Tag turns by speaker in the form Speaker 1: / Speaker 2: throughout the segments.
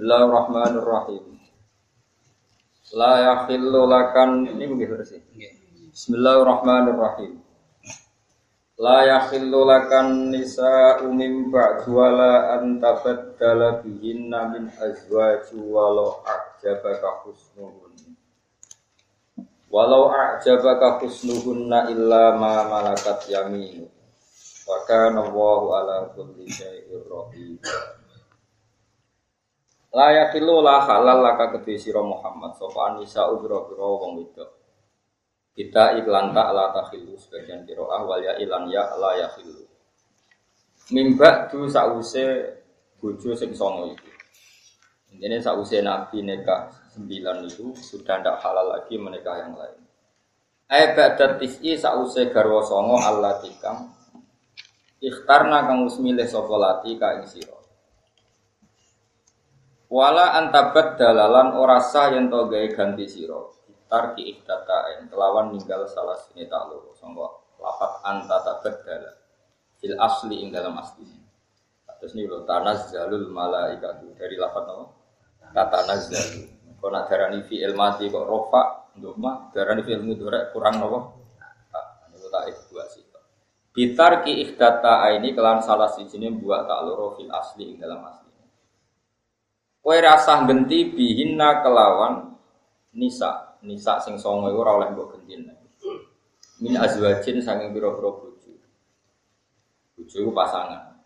Speaker 1: Bismillahirrahmanirrahim. La yakhillu lakan ini mungkin versi. Bismillahirrahmanirrahim. La yakhillu lakan nisa umim ba'du wala an tabaddala bihinna min azwaji walau a'jabaka husnuhun. Walau a'jabaka husnuhunna illa ma malakat yaminu. Wa kana Allahu ala kulli syai'ir rahim. Layakilu la halal laka kedhe sira Muhammad sapa anisa ubra-ubra wong wedok. Kita iklan tak la takhilu sebagian qiraah wal ya ilan ya la yakhilu. Mimba du sause bojo sing songo itu. Ini sause Nabi nikah sembilan itu sudah tidak halal lagi menikah yang lain. Ai ba'da tis'i sause garwa songo Allah tikam ikhtarna kang wis milih sapa lati ka ing sira. Wala antabat dalalan ora sah yen to gawe ganti sira. Tarki ikhtataen kelawan ninggal salah sini tak loro sangka lafat anta tabaddala fil asli ing dalam asli. Terus ini lho tanazzalul malaikatu dari lafat apa? Tatanazzalu. Kok nak darani fi ilmati kok rofa nduk mah darani fi ilmu kurang apa? Niku tak dua sih. Bitar ki ikhtata ini kelan salah sini buat tak loro fil asli ing dalam asli. Kowe rasah genti bihinna kelawan nisa, nisa sing songo iku ora oleh mbok gentin. Min azwajin saking pira-pira bojo. Bojo pasangan.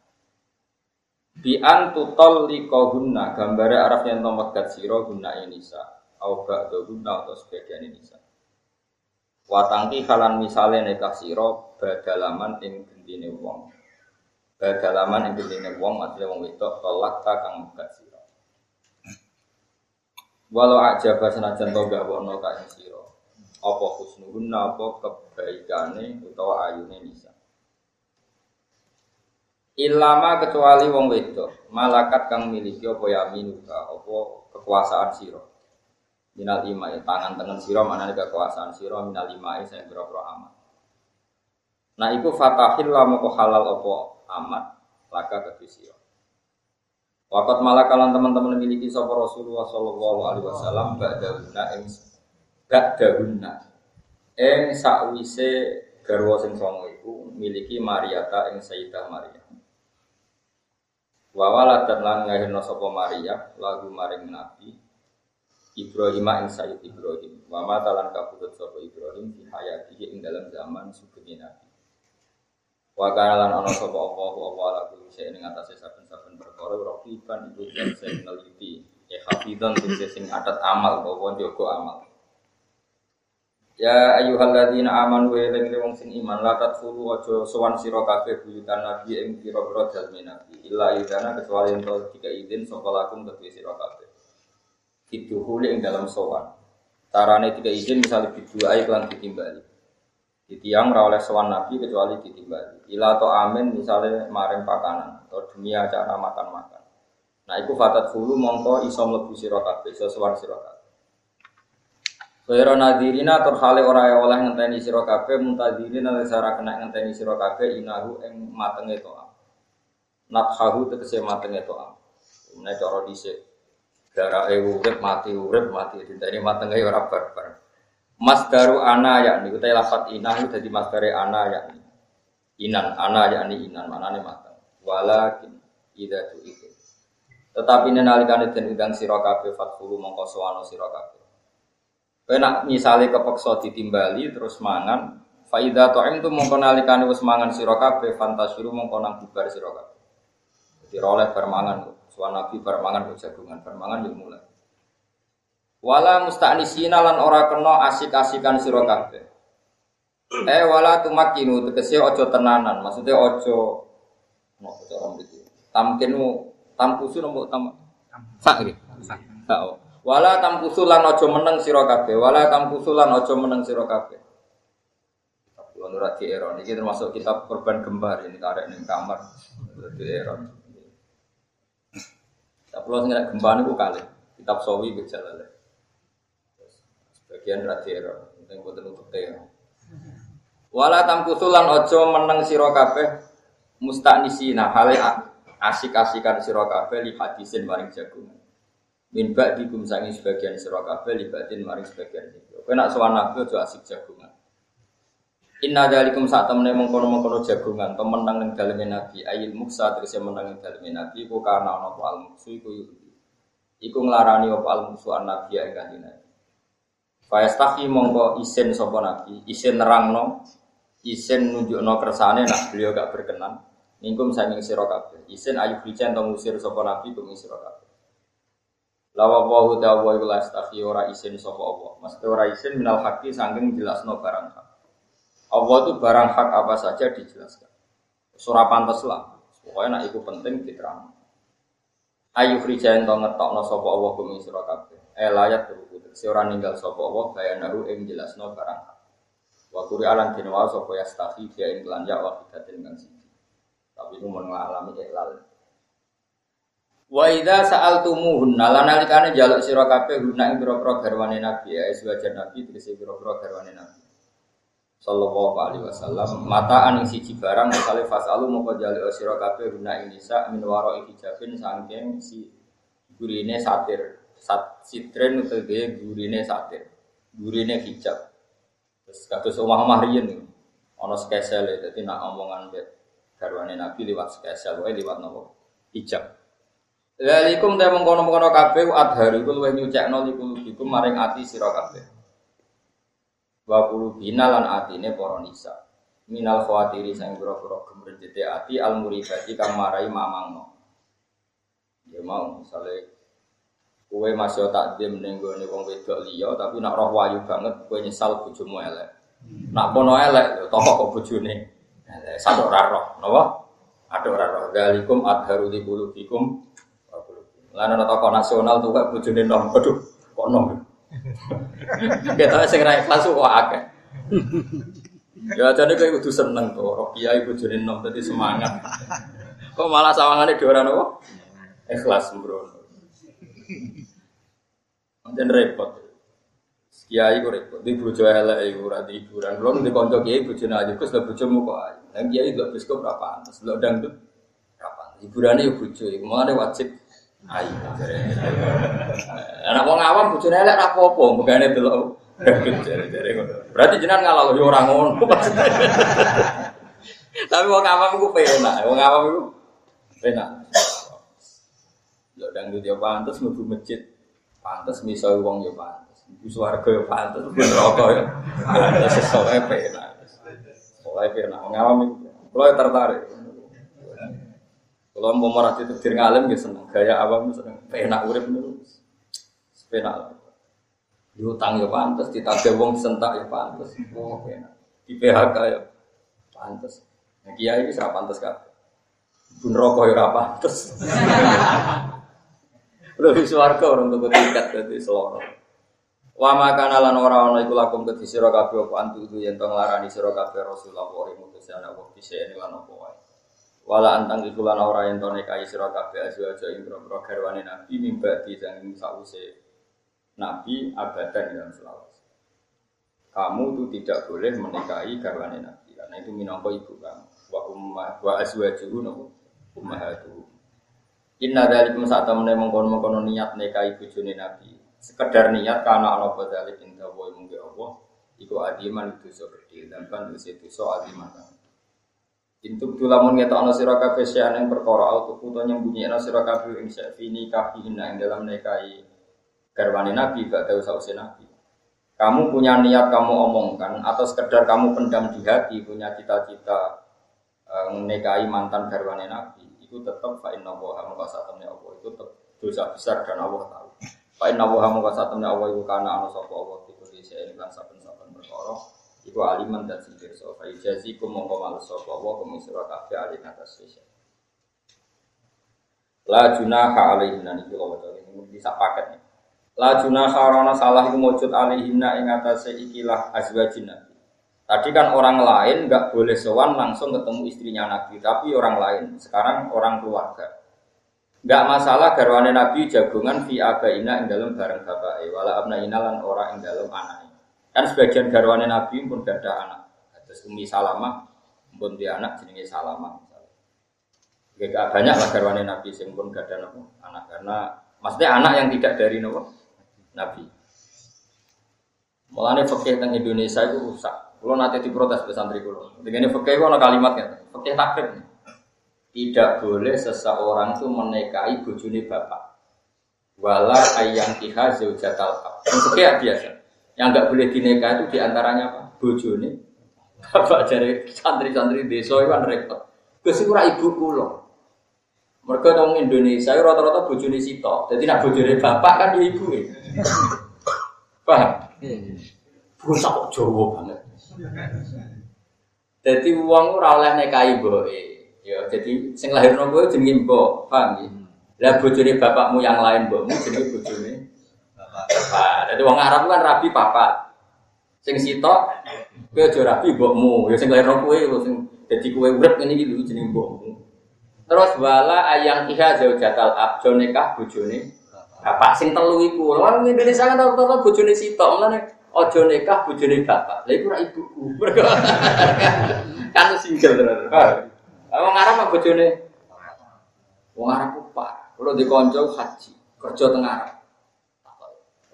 Speaker 1: Bi an tutol liqahunna gambare araf yen to megat guna nisa. Au ba'da guna atau sebagian nisa. Watangki halan misale nekah sira badalaman ing gentine wong. Badalaman ing gentine wong maksudnya wong wedok tolak ta kang megat. Walau aja senajan to gak wono ka ing sira. Apa husnuhunna apa kebaikane utawa ayune nisa. Ilama kecuali wong wedok, malakat kang miliki apa yaminuka, apa kekuasaan sira. Minal ima tangan tangan sira mana kekuasaan sira minal ima saya berapa amat. Nah itu fatahil lamu halal apa amat laka ke sira. Wakat malakalan teman-teman memiliki sapa Rasulullah Shallallahu Alaihi Wasallam ba'dahuna ing ba'dahuna ing sakwise garwa sing songo iku miliki Mariata ing Sayyidah Maria. Wa waladat lan ngahirna sapa Maria lagu maring Nabi Ibrahim ing Sayyid Ibrahim. Wa matalan kabudut sapa Ibrahim di hayatihi ing dalam zaman sugeng Nabi. Wa kana lan ana sapa Allah wa ala kulli shay'in ing atase saben-saben perkara raqiban iku sing sing neliti. Ya hafidhan sing sing adat amal bahwa jaga amal. Ya ayyuhalladzina amanu wa eling wong sing iman la tadkhulu aja sowan sira kabeh buyutan nabi ing pira-pira dalme nabi illa idana kecuali ento tiga izin sapa lakum kedue sira kabeh. Fiduhuli ing dalam sowan. Carane tiga izin misalnya bidua iklan ditimbali. Di tiang oleh sowan nabi kecuali ditimbali. Ila atau amin misalnya maring pakanan atau dunia acara makan-makan. Nah, itu fatat hulu mongko iso mlebu sira kabeh, iso sowan sira kabeh. Khaira nadirina tur hale ora oleh ngenteni sira kabeh muntadirina sara kena ngenteni sira kabeh inahu ing matenge toa. Nathahu tegese matenge toa. Menawa cara dhisik darake urip mati urip mati diteni matenge ora barbar. Masdaru ana ya niku te lafat inah dadi masdare ana ya. Inan ana ya ni inan manane mateng. Walakin ida tu itu. Tetapi nenalikane den undang sira kabeh fathulu mongko sowana sira kabeh. Kowe kepeksa ditimbali terus mangan, faida ta'im tu mongko nalikane wis mangan fantasiru mongko nang bubar sira. Jadi oleh permangan, suwan nabi permangan kok jagungan, permangan yo mulai. Wala musta'nisina lan ora kena asik-asikan sira kabeh. Eh wala tumakinu tegese aja tenanan, maksudnya aja mau cara mriki. Tamkinu tampusu nopo tam sak iki. Sak. Wala tampusu lan aja meneng sira kabeh, wala tampusu lan aja meneng sira kabeh. Kulo nurat di Eron iki termasuk kitab korban gembar ini karek ning kamar di Eron. Tapi lo ngira gembar niku kali kitab sawi gejalale. Sebagian ra di Eron, penting boten untuk teh. Wala tamkusulan ojo meneng sira kabeh musta'nisina hale asik-asikan sira kabeh li hadisin maring jagungan. min ba'dikum sangi sebagian sira kabeh libatin maring sebagian itu. Kowe nak nabi asik jagungan. Inna dalikum saat temene mengkono-mengkono jagungan temen nang ning daleme nabi ayil muksa terus menang ning daleme nabi iku karena apa al muksu iku iku nglarani apa al muksu an nabi nabi. Fayastahi mongko isin sapa nabi, isin nerangno, isin nunjukno kersane nak beliau gak berkenan. Mingkum sanging sira kabeh. Isin ayu bican to ngusir sapa nabi kum sira. Lawa wahu dawa iku lastafi ora isin sapa Allah. Mesti ora isin minal haqi saking jelasno barang hak. Allah itu barang hak apa saja dijelaskan. Surah pantas lah. Pokoknya nak itu penting diterang. Ayu krijain to ngetokno sapa Allah kum sira kabeh. Eh layat teruku. Seorang ninggal sapa Allah bayanaru ing jelasno barang. Wa quri alan dinwa sapa yastafi dia ing lan ya wa kidatin kang siji. Tapi itu mengalami ihlal. Wa idza sa'altumuhunna lan nalikane njaluk sira kabeh guna ing pira-pira Nabi ya sewajan Nabi tegese pira-pira Nabi. Sallallahu alaihi wasallam mataan ing siji barang misale fasalu moko njaluk sira kabeh guna ing nisa min waro hijabin sangking si gurine satir sat sitren utawa gurine satir gurine hijab. Terus kados omah-omah riyen ana skesel dadi nak omongan garwane Nabi liwat skesel wae liwat nopo hijab. Lalikum ta mengkono-mengkono kabeh adharu iku luwih nyucekno likulubikum maring ati sira kabeh. Wa qulubina lan atine para nisa. Minal khawatiri sang pira-pira gemrejete ati al muribati kang marai mamangno. Ya mau misale kowe masih takdim ning gone wong wedok liya tapi nak roh wayu banget kowe nyesal bojomu elek. Nak kono elek toh kok bojone elek. Sadok ora roh, napa? Ada ora roh. Dalikum adharu likulubikum Lan ana tokoh nasional tuh kok bojone nom. Aduh, kok nom. Kita sing ra ikhlas kok akeh. Ya jadi kayak kudu seneng tuh, roh kiai bojone nom tadi semangat. Kok malah sawangane dhewe ora nopo? Ikhlas bro. Dan repot. Kiai kok repot. Di bojo elek iku ora di hiburan. Belum di kanca kiai bojone aja Gus lha bojomu kok aja. Lah kiai lho biskop berapa pantes. Lho dangdut. Hiburane yo bojo iku. Mulane wajib ayo. Anak wong awam bojone elek ra apa-apa, mbegane delok. Berarti jenengan ngalah yo ora ngono. Tapi wong awam iku penak, wong awam iku penak. Yo dangdut yo pantes mlebu masjid. Pantes miso wong yo pantes. Ibu swarga yo pantes, neraka yo. Pantes sesuai penak. Soalnya penak wong awam iku. Kulo tertarik. Kalau mau marah itu dir ngalim ya seneng, gaya awam seneng, penak urip terus, penak. Diutang ya pantas, ditagih wong sentak ya pantas, oh penak. Di PHK ya pantas. Nah, kiai bisa pantas kan? Bun rokok ya pantas. Lebih suarga orang tuh tiket jadi seloro. Wa makana lan ora ana iku lakum kedhi sira kabeh apa antu itu yen to nglarani sira kabeh Rasulullah wa mutus ana wa bisa. Wala antang iku lan ora yen to nekai sira kabeh aja ing boro garwane Nabi mimba di sang sause Nabi abadan dalam selawat. Kamu itu tidak boleh menikahi garwane Nabi karena itu minangka ibu kamu. Wa ummah wa azwajuhu nopo ummahatu. Inna dzalikum saat temene mengkono-mengkono niat nikahi bojone Nabi. Sekedar niat karena ana badalik inda wa mungge Allah iku adiman dosa gede dan kan dosa dosa adiman. Intuk tulamun ngetokno sira kabeh syan ing perkara auto kuto nyembunyikan sira kabeh ing syafini kahina ing dalam nikahi garwane Nabi gak tahu sause Nabi. Kamu punya niat kamu omongkan atau sekedar kamu pendam di hati punya cita-cita menikahi mantan garwane Nabi itu tetap fa inna wa satamnya Allah itu tetap dosa besar dan Allah tahu. Fa inna wa satamnya Allah itu karena ana sapa Allah itu sini lan saben-saben perkara iku aliman dan sing pirsa fa yajazikum mongko males sapa wa kum sira kabeh alin atas spesial la junaha alaihi nan iki lho ini bisa paket la junaha ora salah iku mujud alaihi ing atase ikilah azwajin nabi. Tadi kan orang lain nggak boleh sowan langsung ketemu istrinya nabi tapi orang lain. Sekarang orang keluarga. Nggak masalah garwane nabi jagungan fi abaina ing dalam bareng bapak wala abnaina lan ora ing dalam anak Kan sebagian garwane Nabi pun gak ada anak. Terus Umi Salamah pun dia anak jenenge Salamah. Gak banyak lah garwane Nabi sing pun gak ada anak karena Maksudnya anak yang tidak dari Nabi. Nabi. Mulanya fakih tentang Indonesia itu rusak. Kalau nanti diprotes pesantri kulo. Dengan itu ada kalimatnya. Fakih takrib. Tidak boleh seseorang itu menikahi bojone bapak. Wala ayang kiha zaujatal ab. Fakih biasa. Yang nggak boleh dinikah itu di antaranya apa? Bojone. Bapak jadi santri-santri desa itu kan repot. Gus ibu kulo. Mereka orang Indonesia rata-rata bojone sitok. Jadi nak bojone bapak kan ya ibu. Paham? Bangsa kok Jawa banget. Jadi uang ora oleh nikahi mboke. Ya, jadi sing lahirno kowe jenenge mbok, paham ya? Lah bojone bapakmu yang lain mbokmu jenenge bojone bapak. Jadi wong Arab kan rabi papa. Sing sitok kowe aja rabi mbokmu, ya sing lahirno kowe sing dadi kowe urip ngene iki lho jenenge mbokmu. Terus wala ayang iha zaujatal abjo nikah bojone bapak sing telu iku. Wong Indonesia kan rata-rata bojone sitok, mulane ojo nikah bojone bapak. Lah iku ora ibuku. kan single tenan. Wong Arab mah bojone wong Arab ku pak. Kulo di kanca haji, kerja teng Arab.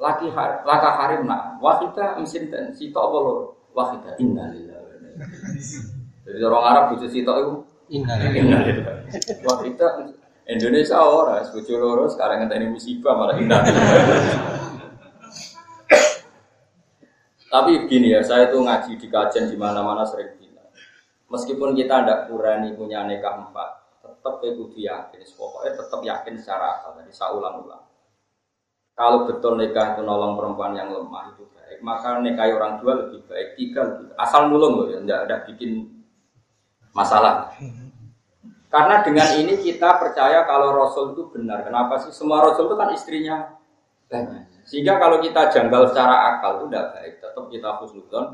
Speaker 1: Laki har, laka harim nak, wahida mesin ten, sitok apa loro? Wahida innalillahi Jadi orang Arab bojo sitok itu innalillahi. Wahida Indonesia ora, bojo loro sekarang ngenteni musibah malah innalillahi. Tapi begini ya, saya itu ngaji di kajian di mana-mana sering bilang. Meskipun kita tidak kurani punya nikah empat, tetap itu yakin. Pokoknya tetap yakin secara akal. Jadi saya ulang-ulang. Kalau betul nikah itu nolong perempuan yang lemah itu baik, maka nikah orang dua lebih baik, tiga lebih baik. Asal nolong loh ya, tidak ada bikin masalah. Karena dengan ini kita percaya kalau Rasul itu benar. Kenapa sih? Semua Rasul itu kan istrinya. Sehingga kalau kita janggal secara akal itu tidak baik. Tetap kita khusnudon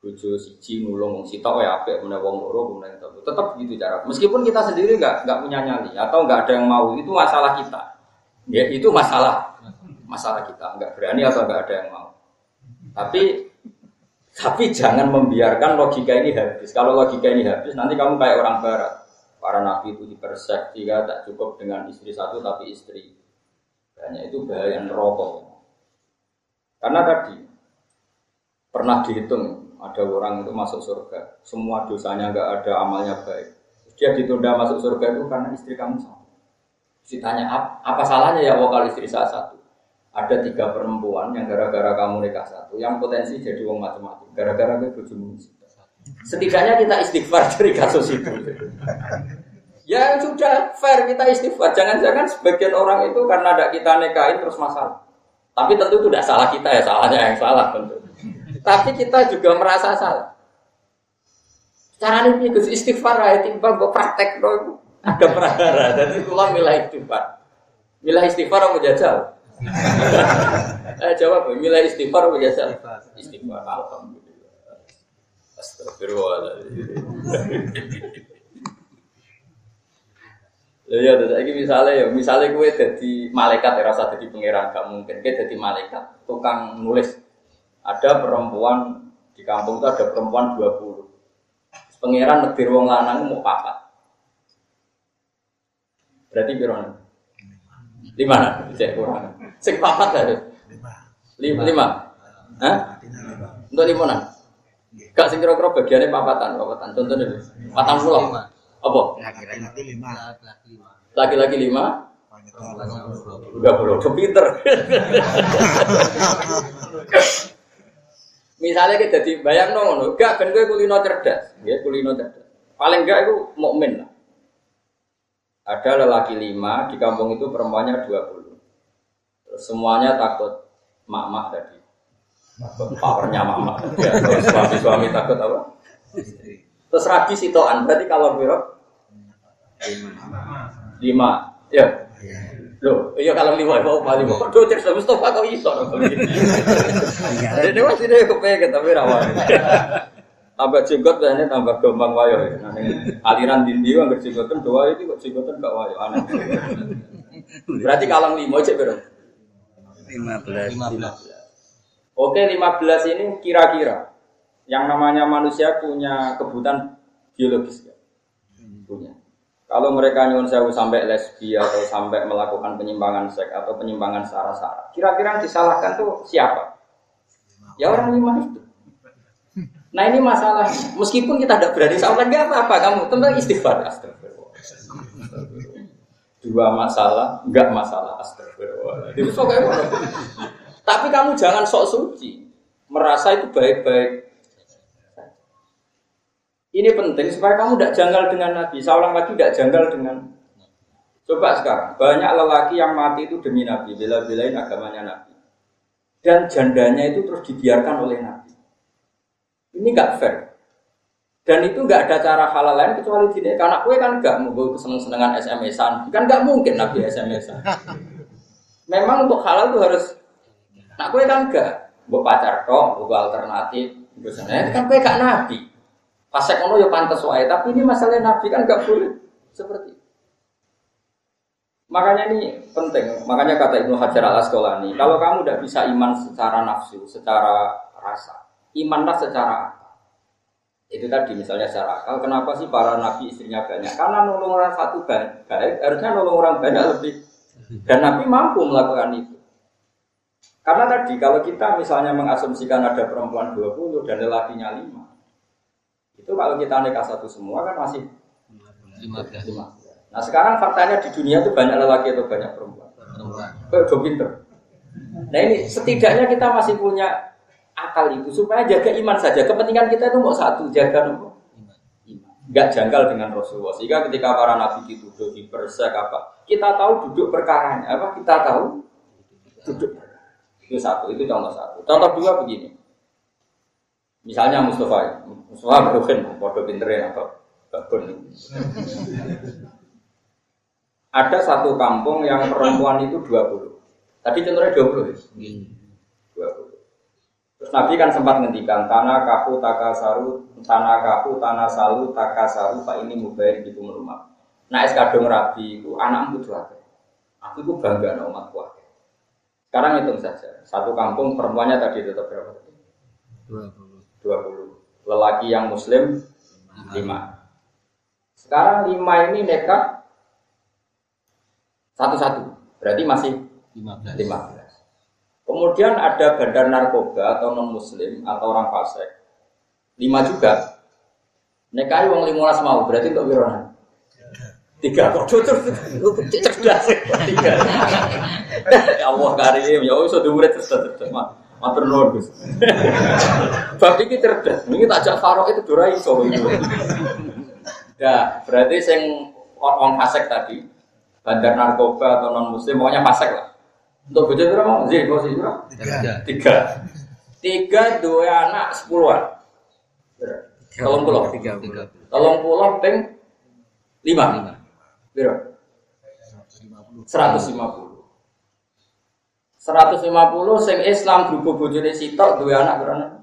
Speaker 1: bojo siji nulung wong sitok ya apik meneh wong loro itu. Tetap gitu cara. Meskipun kita sendiri nggak nggak punya nyali atau nggak ada yang mau itu masalah kita. Ya itu masalah masalah kita nggak berani atau nggak ada yang mau. Tapi tapi jangan membiarkan logika ini habis. Kalau logika ini habis nanti kamu kayak orang barat. Para nabi itu dipersepsi tak cukup dengan istri satu tapi istri hanya itu bahaya rokok. Karena tadi pernah dihitung ada orang itu masuk surga, semua dosanya nggak ada amalnya baik. Dia ditunda masuk surga itu karena istri kamu sama. Ditanya apa salahnya ya wakal istri saya satu. Ada tiga perempuan yang gara-gara kamu nikah satu, yang potensi jadi wong macam-macam. Gara-gara gue bojomu Setidaknya kita istighfar dari kasus itu. Ya sudah fair kita istighfar. Jangan-jangan sebagian orang itu karena ada kita nikahin terus masalah. Tapi tentu itu tidak salah kita ya, salahnya yang salah tentu. Tapi kita juga merasa salah. Cara ini istighfar ya timbang gue praktek dong. Ada perkara dan itu lah milah istighfar. Milah istighfar apa jajal? eh jawab, milah istighfar apa jajal? Istighfar. Alhamdulillah. Astagfirullahaladzim. Ya ya, lagi misalnya ya, misalnya gue jadi malaikat ya rasa jadi pangeran gak mungkin gue jadi malaikat tukang nulis. Ada perempuan di kampung itu ada perempuan 20 Pangeran negeri wong lanang mau papat. Berarti berapa? Lima. Cek kurang. Sing papat ada. Lima. Lima. Hah? Untuk lima nan? Gak sing kira-kira bagiannya papatan, papatan. Contohnya, patang pulau. Apa? Laki-laki lima. Laki-laki lima. Udah bro, pinter. Misalnya kita jadi bayang nong, gak kan gue kulino cerdas, ya kulino cerdas. Paling gak itu mukmin lah. Ada lelaki lima di kampung itu perempuannya dua puluh. Semuanya takut mak-mak tadi. Powernya mak-mak. Ya, suami-suami takut apa? Terus rabi sitoan, berarti kalau berok lima. Ya. Loh, iya kalau lima mau lima. Kok tuh cek Mustafa kok iso Jadi masih deh kepengen tapi rawan. Tambah jenggot biasanya tambah gampang wayo. Nah, aliran dindi kan berjenggotan doa itu kok jenggotan gak wayo aneh. Berarti kalau lima cek berapa? Lima belas. Oke, lima belas ini kira-kira yang namanya manusia punya kebutuhan biologis ya? punya Kalau mereka nyuwun sewu sampai lesbi atau sampai melakukan penyimpangan seks atau penyimpangan sara-sara, kira-kira yang disalahkan tuh siapa? Ya orang lima itu. Nah ini masalah. Meskipun kita tidak berani salah nggak apa-apa. Kamu tentang istighfar. Astagfirullah. Dua masalah, nggak masalah. Astagfirullah. Itu Tapi kamu jangan sok suci. Merasa itu baik-baik ini penting supaya kamu tidak janggal dengan Nabi. Seorang lagi tidak janggal dengan Coba sekarang, banyak lelaki yang mati itu demi Nabi, bela-belain agamanya Nabi. Dan jandanya itu terus dibiarkan oleh Nabi. Ini nggak fair. Dan itu nggak ada cara halal lain kecuali tidak. Karena kue kan nggak mau seneng-senengan SMS-an. Kan nggak mungkin Nabi SMS-an. Memang untuk halal itu harus. Nah kue kan nggak. Gue pacar kok, gue alternatif. Gue kan kue gak Nabi. Pasek ono ya pantas wae, tapi ini masalah Nabi kan gak boleh seperti itu. Makanya ini penting, makanya kata Ibnu Hajar al Asqalani, kalau kamu tidak bisa iman secara nafsu, secara rasa, imanlah secara. Itu tadi misalnya secara akal, kenapa sih para nabi istrinya banyak? Karena nolong orang satu baik, harusnya nolong orang banyak lebih. Dan Nabi mampu melakukan itu. Karena tadi kalau kita misalnya mengasumsikan ada perempuan 20 dan lelakinya 5, itu kalau kita nikah satu semua kan masih 15. Nah sekarang faktanya di dunia itu banyak lelaki atau banyak perempuan. Perempuan. pinter. Nah ini setidaknya kita masih punya akal itu supaya jaga iman saja. Kepentingan kita itu mau satu jaga nopo. Gak janggal dengan Rasulullah. Sehingga ketika para nabi dituduh di persek apa, kita tahu duduk perkaranya apa, kita tahu duduk. Itu satu, itu contoh satu. Contoh dua begini. Misalnya Mustafa, Mustafa Broken, bodoh pinterin atau babon. Ada satu kampung yang perempuan itu 20. Tadi contohnya 20 ya? 20. Terus Nabi kan sempat ngendikan tanah kaku takasaru, tanah kaku tanah salu takasaru, pak ini mubair di rumah. Nah es kadung rabi itu anakmu tuh? Aku itu bangga no umat kuat. Sekarang hitung saja, satu kampung perempuannya tadi tetap berapa? 20. 20. Lelaki yang muslim 5. Sekarang 5 ini nekat satu-satu. Berarti masih 15. 15. Kemudian ada bandar narkoba atau non muslim atau orang fasik. 5 juga. Nekai wong 15 mau, berarti untuk wirona. Tiga kok cocok cerdas tiga. Ya Allah karim ya wis murid cerdas cerdas. Matur nuwun Gus. Bab iki cerdas. Ini tak jak farok itu dora iso itu. Ya, berarti sing orang fasik tadi, bandar narkoba atau non muslim, pokoknya fasik lah. Untuk bojo berapa mau? Zin, kau sih Tiga. Tiga. Tiga dua anak sepuluhan. Tolong pulau. Tiga. Tolong pulau peng lima. Berapa? Seratus lima puluh. 150 sing Islam berhubung bojone sitok dua anak berapa?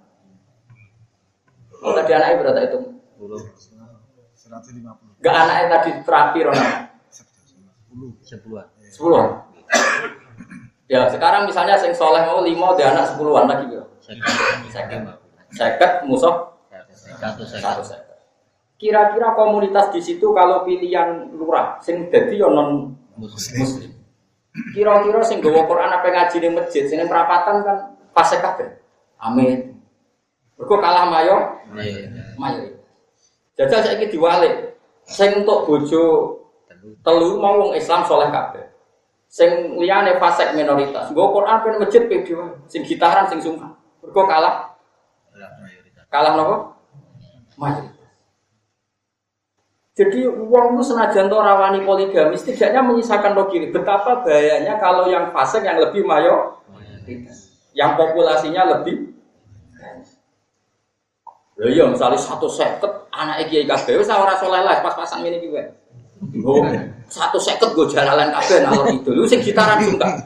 Speaker 1: Oh, tadi anaknya berapa itu? 150. Gak anaknya tadi terakhir orang. 10. 10. 10. Ya, sekarang misalnya sing soleh mau lima dia anak sepuluhan lagi ya. Seket. Seket musuh satu seket. Kira-kira komunitas di situ kalau pilihan lurah sing jadi ya non muslim. Kira-kira sing gawa Quran apa ngaji ning masjid, sing perapatan kan fase kabeh. Amin. Mergo kalah mayo. Mayo. Jajal saiki diwalik. Sing untuk bojo telu mau wong Islam soleh kabeh. Sing liyane fasik minoritas. Nggo Quran pen masjid pe Sing gitaran sing sungkan. Mergo kalah. Kalah napa? Mayoritas. Jadi uang itu senajan to rawani poligami, setidaknya menyisakan logika. Betapa bahayanya kalau yang fase yang lebih mayo, yang populasinya lebih. Loh iya, misalnya satu seket anak kiai kabeh, saya orang soleh lah pas pasang ini juga. Satu seket gue jalan kabeh nalor itu, lu sing gitaran juga.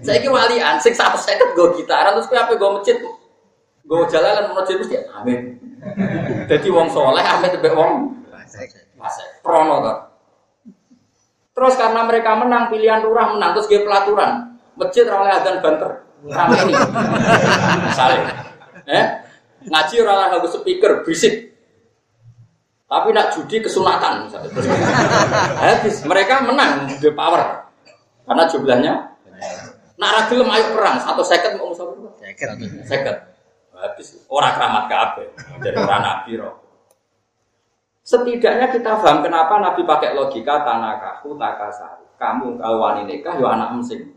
Speaker 1: Saya kira walian, sing satu seket gue gitaran terus apa gue masjid, gue jalan masjid mesti amin. Jadi wong soleh amin tebe wong Prono kan. Terus karena mereka menang pilihan lurah menang terus dia pelaturan masjid oleh adzan banter ramai ini. Misalnya, eh ngaji orang harus speaker bisik. Tapi nak judi kesunatan misalnya. Habis mereka menang the power. Karena jumlahnya Nak ra gelem ayo perang satu seket mau musuh Seket. Seket. Habis orang keramat kabeh. Jadi orang nabi roh. Setidaknya kita paham kenapa Nabi pakai logika tanakahu takasari. Kamu kalau wani nikah ya anak mesing.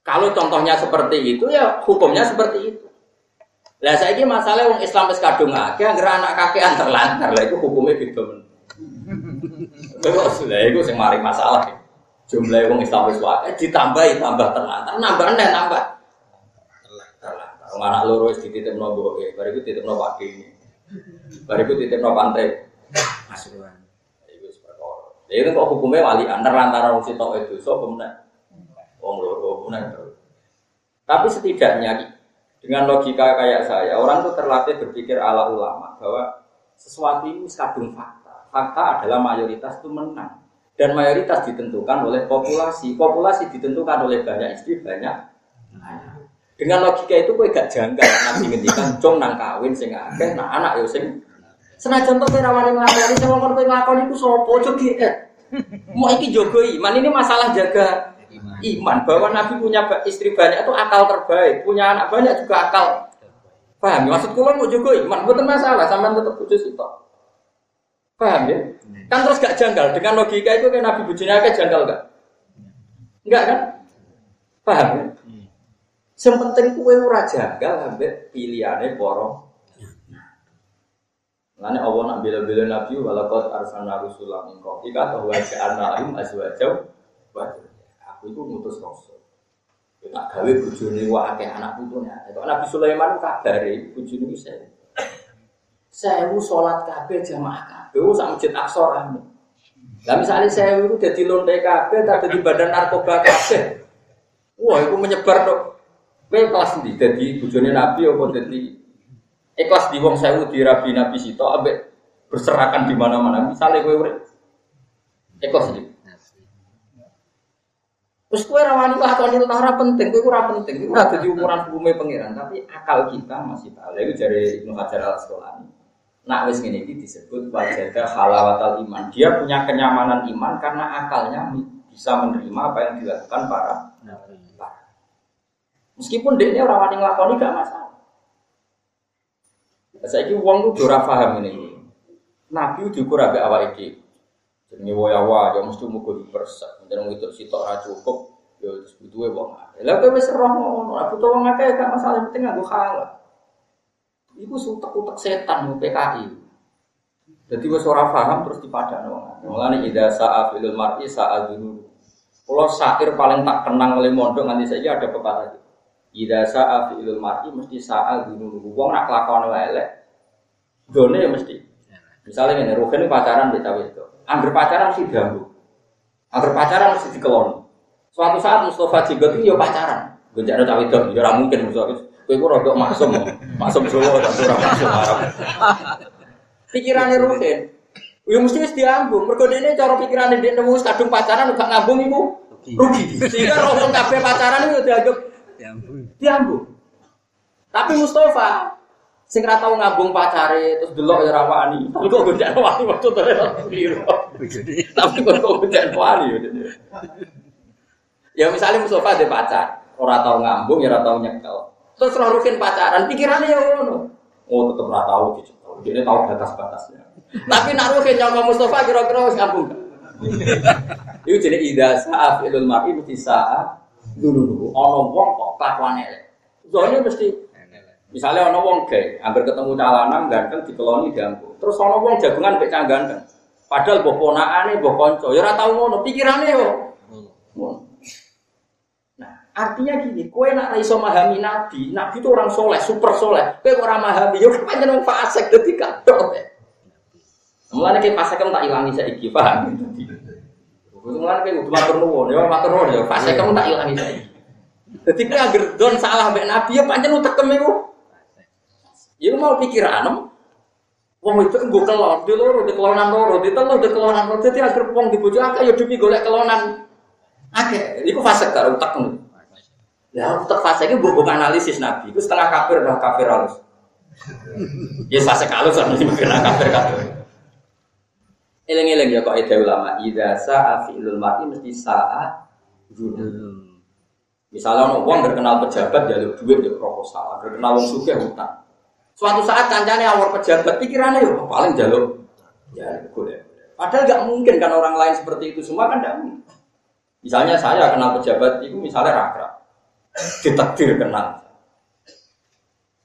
Speaker 1: Kalau contohnya seperti itu ya hukumnya seperti itu. Lah saya ini masalah wong Islam wis kadung akeh anggere anak kakean terlantar. Lah itu hukumnya beda men. Lah itu sing mari masalah. Jumlah wong Islam wis akeh ditambahi tambah terlantar, nambah neh tambah. Terlantar. Wong anak loro wis dititipno mboke, bar iku titipno Pak Ki. Bar iku titipno pantai. Masukan. Iku wis perkara. Lah itu kok hukumnya wali antar lantaran wong sitok itu so pemenang. Wong loro Tapi setidaknya dengan logika kayak saya, orang tuh terlatih berpikir ala ulama bahwa sesuatu ini kadung fakta. Fakta adalah mayoritas itu menang. Dan mayoritas ditentukan oleh populasi. Populasi ditentukan oleh banyak istri, banyak Dengan logika itu kue gak janggal. Nanti ngendikan cong nang kawin sing akeh, nah anak yo sing Senajan to kira wani nglakoni sing ngomong kowe nglakoni iku sapa aja Mau iki jogo iman ini masalah jaga iman bahwa Nabi punya istri banyak itu akal terbaik, punya anak banyak juga akal. Paham? Maksud kula mau juga iman, bukan masalah, sama tetap putus itu. Paham ya? Kan terus gak janggal dengan logika itu kan Nabi bujunya kayak janggal gak? Enggak kan? Paham ya? Yang penting kue ora janggal ambek pilihannya borong. Lainnya Allah nak bila-bila Nabi walakot arsana rusulah min qablika atau wajah anahim azwajau wajah aku itu ngutus rasul. Ya tak gawe bojone wae anak putune. Kok Nabi Sulaiman kabare bojone wis saya. Sewu sholat kabeh jamaah kabeh sak masjid Aqsa. Lah misalnya saya itu jadi lonte kabeh tak di badan narkoba kabeh. Wah, itu menyebar dok. Kowe kelas ndi dadi bojone Nabi apa dadi ikhlas di wong sewu di rabi Nabi Sito ambek berserakan di mana-mana. Misalnya kowe urip ikhlas di Terus kue rawani lakoni itu ora penting, kue ora penting, itu ada di umuran bumi pangeran. Tapi akal kita masih tahu. Lalu dari Ibnu Hajar al Asqalani, nak wis ini disebut wajadah halawatal iman. Dia punya kenyamanan iman karena akalnya bisa menerima apa yang dilakukan para nabi. Meskipun dia orang wani ngelakoni gak masalah. Saya ini uang tuh ora paham ini. Nabi diukur agak awal ini. Jenenge wayawa ya mesti mugo dipersak. Dan itu sitok ra cukup ya terus butuhe wong akeh. Lah kowe wis roh ngono, ora butuh wong akeh gak masalah penting nganggo halal. Iku sutek-utek setan PKI. Jadi wis ora paham terus dipadakno wong akeh. Mulane ida sa'a fil mar'i sa'a dulu. Kalau syair paling tak kenang oleh mondok nanti saja ada pepatah itu. Ida sa'a fil mar'i mesti sa'a dulu. Wong nak kelakuan elek. Done ya mesti. Misalnya ini, Rukin pacaran cawe itu. Angger pacaran mesti diganggu. Angger pacaran mesti dikelon. Suatu saat Mustafa Jigot itu ya pacaran. Gonjak cawe itu, ya mungkin Mustafa. Kowe ku rodok maksum. Maksum Jawa tak ora maksum Arab. Pikirane Rukin. Ya mesti wis diambung. Mergo dene cara pikirane dia nemu kadung pacaran gak ngambung iku rugi. Sehingga roh kabeh pacaran itu dianggap diambung. Diambung. Tapi Mustafa Sing ra tau ngabung pacare terus delok ya ra wani. Kok gonjak wani waktu to Tapi kok gonjak wani ya. misalnya Mustafa ada pacar, ora tau ngambung ya ora tau nyekel. Terus rukin pacaran, pikirannya ya ngono. Oh tetep ora tau dicekel. Dia tahu batas-batasnya. Tapi nak rukin nyawa Mustafa kira-kira wis ngambung. Itu jadi ida saat ilmu mar'i mesti saat dulu dulu. Ono wong kok kelakuan elek. Soalnya mesti Misalnya ono wong gay, hampir ketemu calanan ganteng dikeloni diampu. Terus ono wong jagungan cah ganteng. Padahal mbok ponakane, mbok kanca, ya ora tau ngono, pikirane yo. Nah, artinya gini, kowe nak iso memahami nabi, nabi itu orang soleh, super soleh. Kowe ora memahami, yo pancen wong fasik dadi kadok. Mulane ki fasik tak ilangi saiki, paham? Mulane ki kudu matur nuwun, yo matur nuwun yo fasik kamu tak ilangi saiki. Kowe anggere don salah mbek nabi ya pancen utekem iku. Ya mau pikiran, Wong itu gue kelon, di loro, di kelonan loro, di telu, di kelonan loro. Jadi agar wong di bojo akeh ya demi golek kelonan akeh. Iku fase karo utak ngono. Ya utak fase iki mbok analisis Nabi. Iku setengah kafir dah kafir halus. Ya fase kalau sama sing kafir kafir. Eleng-eleng ya kok ide ulama, ida sa'a fi'lul mar'i mesti sa'a. Misalnya orang terkenal pejabat jalur duit ya proposal, terkenal wong suke hutang. Suatu saat kancane awal pejabat pikirannya ya paling jalur ya boleh. Padahal nggak mungkin kan orang lain seperti itu semua kan tidak. Misalnya saya kenal pejabat itu misalnya rakyat, ditakdir kenal.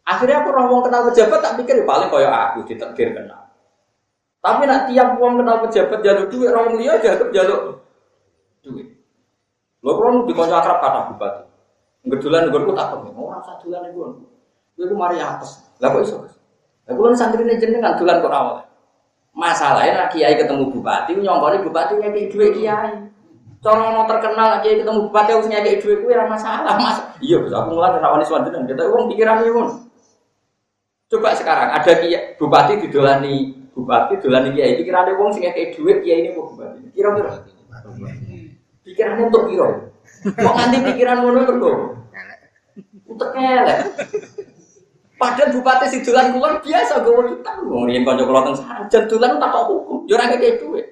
Speaker 1: Akhirnya aku orang kenal pejabat tak pikir ya paling kaya aku ditakdir kenal. Tapi nak tiap uang kenal pejabat jalur duit orang liya jalur jalur duit. Lo kalau di kota akrab kata bupati. Kebetulan gue tak tahu, mau rasa dulan. Gue gue mari atas. Lah kok iso? Lah kalau santri ini jenengan dulan kok. Masalahnya nak kiai ketemu bupati, nyongkoni bupati kayak dua kiai. Cara mau terkenal kiai ketemu bupati harus kayak dua gue ramah masalah mas. Iya, bisa aku ngelar rawani swanten kita uang pikiran pun. Coba sekarang ada kiai bupati didolani bupati dolani kiai pikirannya uang sing kayak dua kiai ini kok bupati. Kira-kira Pikirannya untuk kira. Kok nanti pikiran ngono mergo? Untuk elek. Padahal bupati si dolan kulon biasa gue utang. Wong riyen kanca kula teng dolan tak kok hukum. Yo ora kek duwe.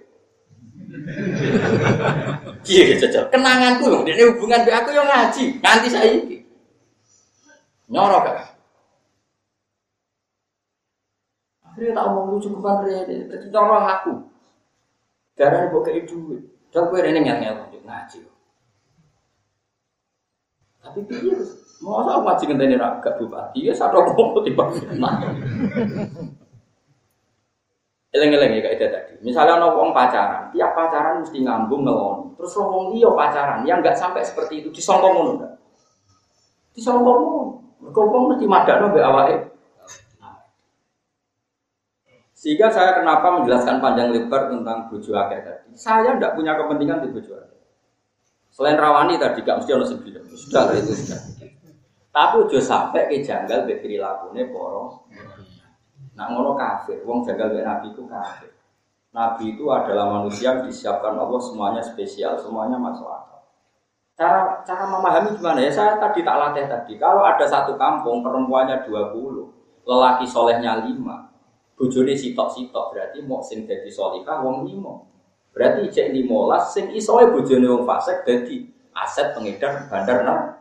Speaker 1: Iya jajal. Kenanganku lho, dene hubungan be aku yo ngaji nganti saiki. Nyorok gak? Akhirnya tak omong lucu bukan rene, dadi nyorok aku. Darah mbok kei duit. Dan gue ini ngel-ngel ngaji. Tapi piye mau aku ngaji ngenteni ra bupati ya satu ngomong tiba. Eleng-eleng ya kayak tadi. Misalnya ono wong pacaran, tiap pacaran mesti ngambung ngelon. Terus wong liya pacaran yang nggak sampai seperti itu disongkong ngono enggak? Disongkong ngono. Mergo wong mesti madakno mbek awake sehingga saya kenapa menjelaskan panjang lebar tentang bojo akeh tadi. Saya tidak punya kepentingan di bojo akeh. Selain rawani tadi gak mesti ono sembilan. Sudah itu sudah. Tapi ojo sampai ke janggal be prilakune poro. Nah ngono kafir, wong janggal be nabi itu kafir. Nabi itu adalah manusia yang disiapkan Allah semuanya spesial, semuanya masuk akal. Cara cara memahami gimana ya? Saya tadi tak latih tadi. Kalau ada satu kampung perempuannya 20, lelaki solehnya 5, bojone sitok-sitok berarti mau sing dadi solika wong limo. Berarti cek limolas sing isoe bojone wong fasik dadi aset pengedar bandar narkoba.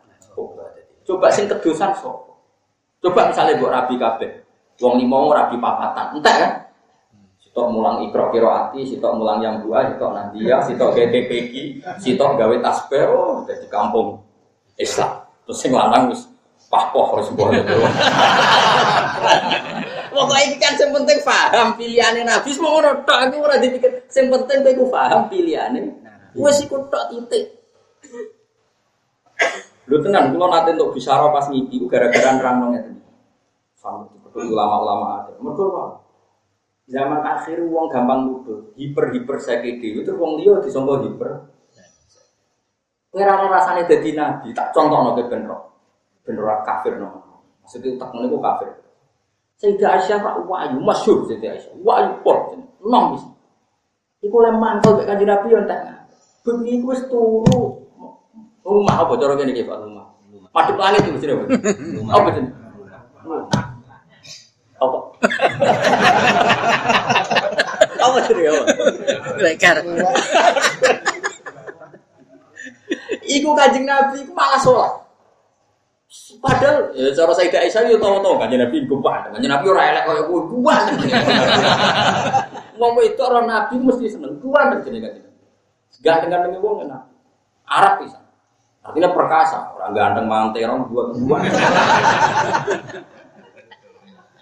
Speaker 1: Coba sing kedosan sapa? Coba misalnya buat rabi kabeh. Wong limo rabi papatan, entek kan? Sitok mulang ikro kiro ati, sitok mulang yang dua, sitok nandia, sitok GTPG, sitok gawe tasbih, oh, di kampung Islam. Terus sing lanang wis pahpoh harus buat Pokoknya ini kan yang penting paham pilihannya Nabi. Semua orang tak aku orang dipikir. Yang penting aku paham pilihannya. Wes ikut tak titik. Lu tenang, kalau nanti untuk bisa pas ngipi, gara-gara nerang nongnya tadi. Sama itu ulama-ulama ada. Mereka? Zaman akhir uang gampang nuduh, hiper hiper sakit itu terus uang dia disangka hiper. Ngerana rasanya jadi nabi, tak contoh nabi benro, benro kafir no. Maksudnya tak menengok kafir. Sayyidah Aisyah rak wahyu masyhur Sayyidah Aisyah. Wahyu pol nom wis. Iku le mantel mek kanjeng Nabi entek. Bengi iku wis turu. Rumah apa cara kene iki Pak rumah. Madhep langit itu jenenge. Apa jenenge? Apa? Apa jenenge apa?
Speaker 2: Lekar.
Speaker 1: Iku kanjeng Nabi iku malah sholat. Padahal ya cara Sayyidah Aisyah yo tau-tau kan Nabi gumpal. Kan Nabi ora elek koyo kuwi kuat. Ngomong itu orang Nabi mesti seneng kuat jenenge kan. Ganteng-ganteng wong enak. Arab bisa. Artinya perkasa, orang ganteng manterong dua dua.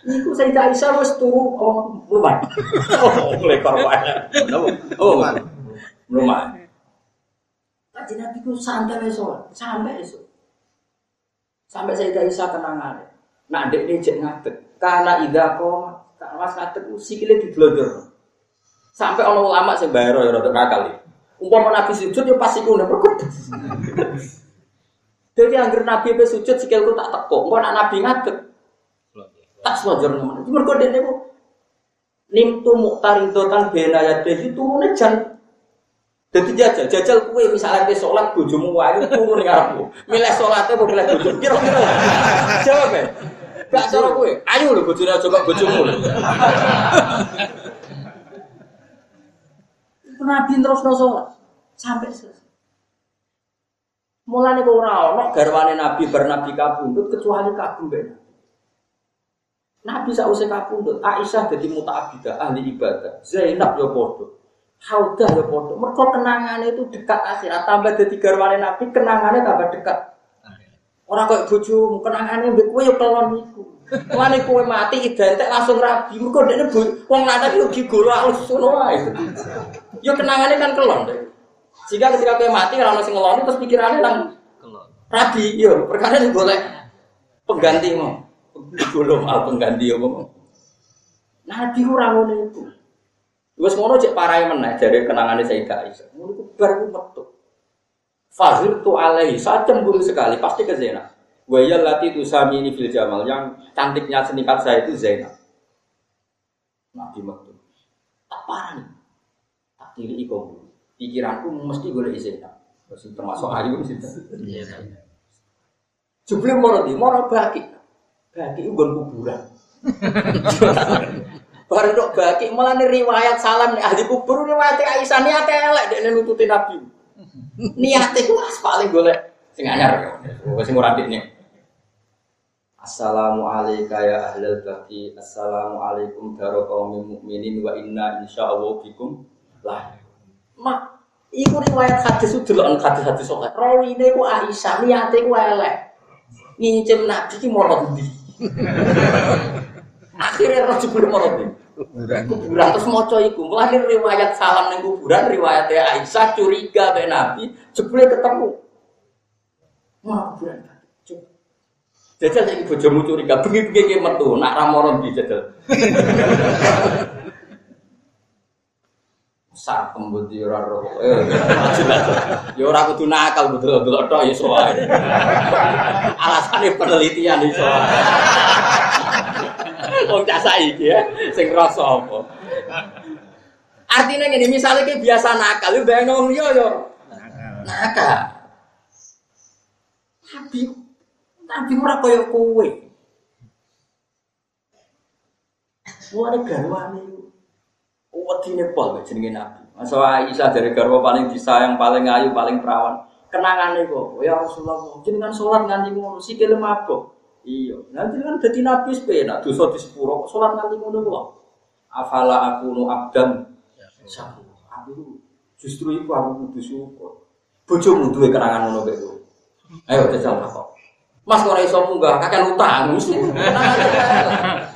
Speaker 1: Iku Sayyidah Aisyah wis turu oh rumah. Oh, lekor wae. Oh, rumah. Kanjeng Nabi ku santai esok, sampai esok. Sampai saya tidak bisa kenangan. Nak dek ini cek ngadek. Karena ida koma, ngadek sikile di blodor. Sampai orang ulama sih bayar ya rada kakal ya. Umpama nabi sujud ya pasti kuno berkut. Jadi angger nabi be sujud sikilku tak tekuk. Engko nak nabi ngadek. Tak sewajar nyaman. Mergo dene ku nimtu muqtaridotan bena yadeh turune jan jadi jajal, jajal kue misalnya ke sholat bojomu wayu turun ning arepmu. Milih sholatnya mau milih bojo. Kira-kira. Jawab ya. Gak cara kowe. Ayo lho bojone aja kok bojomu. Nabi terus sholat sampai selesai. Mulane kok ora ana garwane Nabi bar Nabi kabundut kecuali kabundut. Nabi sausé kabundut, Aisyah dadi muta'abbidah ahli ibadah. Zainab yo padha. Haudah yo padha. Mergo kenangane itu dekat akhirat tambah dadi garwane Nabi kenangannya tambah dekat. Ora kok bojomu kenangane mbek kowe yo kelon iku. Mulane kowe mati identik langsung rabi. Mergo dekne wong lanang yo gigolo alus ngono wae. Yo kenangane kan kelon. Jika ketika kowe mati ono sing ngeloni terus pikirannya nang rabi yo perkara golek pengganti mau. Belum al pengganti apa mau. Nabi ora ngono iku. Wes ngono cek parai meneh dari kenangane Sayyidah Aisyah. Ngono iku bar metu. Fazil tu alaihi, saya cemburu sekali, pasti ke Zainab. Wayal lati tu ini fil jamal, yang cantiknya senikat saya itu Zainab. Nabi metu. Tak parah nih. Tiri ikom. Pikiranku mesti gue Zainab. Terus termasuk ayu sih. Iya. Jebule mau di, mau baki. Baki itu kuburan. Baru dok baki malah nih riwayat salam nih ahli kubur riwayat Aisyah niat elek dia nututin Nabi. Niatnya itu paling boleh sing anyar wis murah ini. Assalamu alayka ya ahlal baki Assalamu alaikum daro kaum mukminin wa inna insyaallah bikum lah. Mak, iku riwayat hadis itu dulu hadis-hadis sokat. Rawine ku Aisyah niate ku elek. Ngincim Nabi ki molot ndi. Akhirnya roh jebule marot kuburan. Kuburan terus maca iku. Mulane riwayat salam ning kuburan riwayat Aisyah curiga be Nabi jebule ketemu. Wah, kuburan. Jajal saiki bojomu curiga bengi-bengi metu nak ra moron di jajal. sak kembut yo ora roh. Eh, yo ora kudu nakal betul-betul tok ya soal. Alasane penelitian iso. Wong cah saiki ya sing rasa apa. Artinya gini, misalnya kayak biasa nakal, lu bayang ngomong yo yo nakal. Tapi, tapi ora koyo kowe. Wah, garwane Wedi pol jenenge Nabi. Masa Aisyah dari garwa paling disayang, paling ayu, paling perawan. Kenangannya kok, ya Rasulullah, jenengan sholat nganti ngono, sikile mabuk. Iya, nanti kan jadi Nabi sepena, dosa di sepuro, kok sholat nganti ngono kok. Afala aku nu abdam, sabu. Aku justru itu aku kudu syukur. Bojomu duwe kenangan ngono kok. Ayo jajal kok. Mas kok ora iso munggah, kakek utang.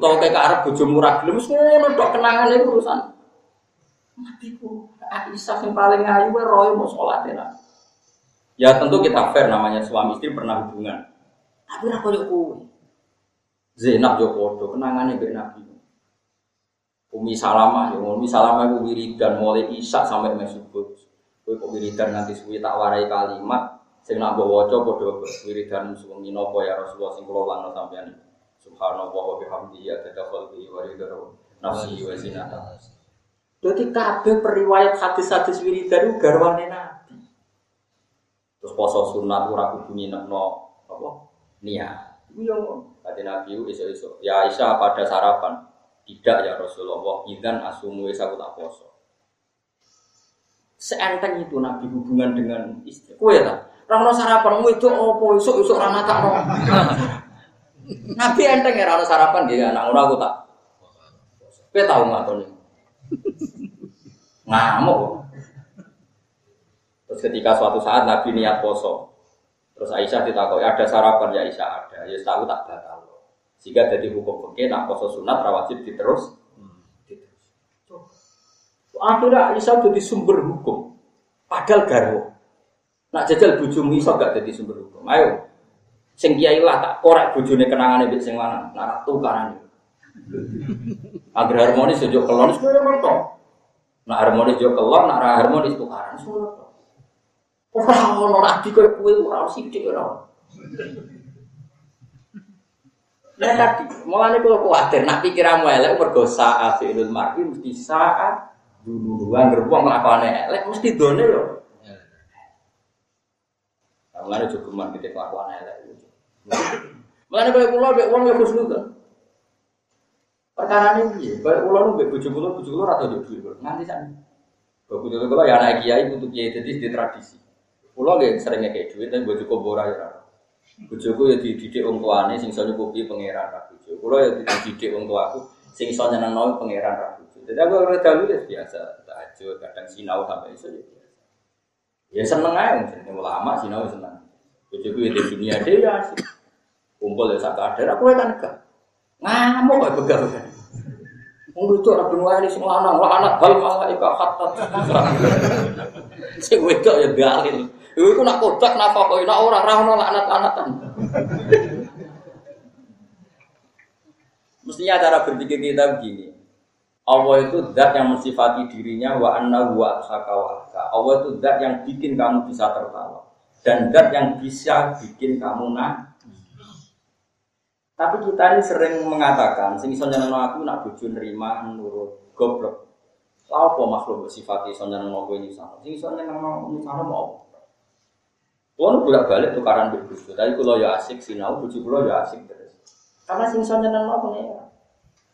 Speaker 1: Utawa kayak ke Arab bojo murah gelem wis ngono tok kenangane urusan. Matiku Aisyah yang paling ayu roy mau sholat ya. Ya tentu kita fair namanya suami istri pernah hubungan. Tapi ora koyo kowe. Zainab yo padha kenangane mbek Nabi. Umi Salamah yo Umi Salamah ku wiridan mulai Isya sampai mesubut. Kowe kok wiridan nanti suwi tak warai kalimat sing nak mbok waca padha wiridan suwi napa ya Rasulullah sing kula sampeyan. Subhanallah wa bihamdihi adada khalqihi wa ridha nafsi wa zinata. Jadi kabeh periwayat hadis-hadis wiridan itu garwane Nabi. Terus poso sunat ora kudu nginepno apa? Niat. Iku yo kate Nabi iso-iso. Ya Aisyah pada sarapan. Tidak ya Rasulullah, idan asumu wis aku tak poso. Seenteng itu Nabi hubungan dengan istri. Kue ta? Rano sarapan wedok opo isuk-isuk ra matakno. Nabi enteng ya rano sarapan dia anak ngono aku tak. Kowe tau ngatoni. Ngamuk. Terus ketika suatu saat Nabi niat poso. Terus Aisyah ditakoki ada sarapan ya Aisyah ada. Ya tahu tak batal. Jika jadi hukum oke, nak poso sunat rawatib diterus. Akhirnya Aisyah jadi sumber hukum. Padahal garwo. Nak jajal bujumu iso gak jadi sumber hukum. Ayo, Sing kiai lah tak korek bojone kenangane mbek sing lanang, nak tukaran. Agar harmonis ojo kelon koyo to. Nak harmonis yo kelon, nak harmonis tukaran to. Ora ono rabi koyo kowe ora sithik ora. Ya tadi, mulane kula kuwatir nak pikiranmu elek mergo saat fi'lul mar'i mesti saat dulu anggere wong nglakone elek mesti done yo. Mulane cukup kita kelakuan elek. Mulane kaya kula mbek wong ya khusnudzon. Perkara ini piye? Kaya kula nu mbek bojo kula, bojo kula ora tau duwe nganti sakniki. Bojo kula ya anak kiai untuk kiai jadi di tradisi. Kula nggih sering ngekek dhuwit tapi bojo kok ora ya. Bojoku ya dididik wong tuane sing iso nyukupi pangeran ra bojo. Kula ya dididik wong tuaku sing iso nyenengno pangeran ra bojo. Jadi aku ora dalu ya biasa, tahajud, kadang sinau sampai iso ya biasa. Ya seneng ae jenenge ulama sinau seneng. Bojoku di dunia dia asik. Kumpul ya sak kadar aku kan enggak. Ngamuk kok begal-begal. Wong itu ora ben wae sing lanang, lanang bal malaika hatta. Sing wedok ya dalil. Iku nak kodak napa kok nak ora ra ono laknat-laknatan. Mestinya cara berpikir kita begini. Allah itu zat yang mensifati dirinya wa anna wa wa Allah itu zat yang bikin kamu bisa tertawa dan zat yang bisa bikin kamu nangis. Tapi kita ini sering mengatakan, sing iso aku nak bojo nerima nurut goblok. Lha apa makhluk bersifat iso nyenengno kowe sama? Sing iso nyenengno nyusahno mau. Kulo bolak-balik tukaran mbek bojo, tapi kulo ya asik sinau, bojo kulo ya asik terus. Karena sing iso nyenengno pengen.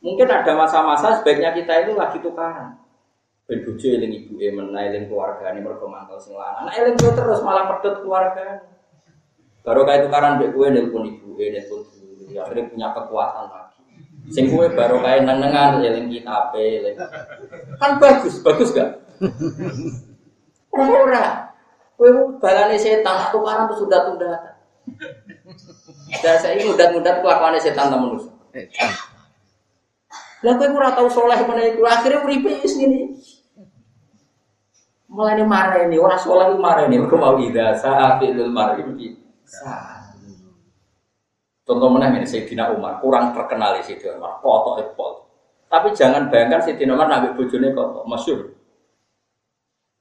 Speaker 1: Mungkin ada masa-masa sebaiknya kita itu lagi tukaran. Ben bojo eling ibuke meneh eling keluargane mergo mantel sing lanang. Nek eling terus malah pedot keluarga. Baru kayak tukaran mbek kowe nelpon ibuke, nelpon ya akhirnya punya kekuatan lagi. Sing kue baru kayak nenengan eling kita kan bagus bagus gak? Ora. Kue balane setan tukaran tuh sudah tunda dan saya ini mudat-mudat kelakuan setan temen manusia. Lah kue ora tau soleh itu akhirnya uripe sini mulai ini marah ini orang soleh itu marah ini aku mau ida saat itu marah ini Contoh mana ini Sayyidina Umar kurang terkenal di Sayyidina Umar, kotok epol. Tapi jangan bayangkan Sayyidina Umar nabi bojone kotok, masyur.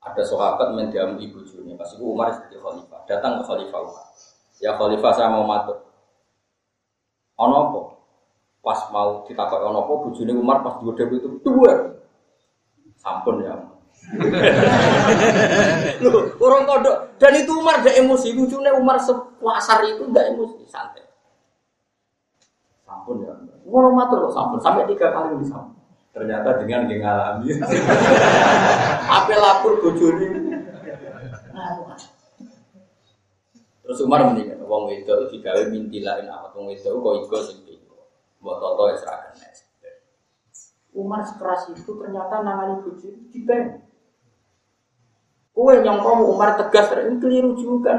Speaker 1: Ada sahabat mendiamu ibu bojone, pas itu Umar jadi khalifah, datang ke khalifah Umar. Ya khalifah saya mau matur. Ono apa? Pas mau ditakok ono apa bojone Umar pas digodhog itu dua. Sampun ya. Loh, orang kodok dan itu Umar ada emosi, lucunya Umar sepuasar itu enggak emosi, santai. Sampun ya. Ngono matur kok sampun sampai tiga kali di sampun. Ternyata dengan dia ngalami. Apa lapor bojone. Terus Umar mendingan wong itu digawe minti lain apa wong itu kok iku sing iku. Mbok toto ya serahkan Umar sekeras itu ternyata nangani bojo dibeng. Kue yang kamu Umar tegas ini keliru juga.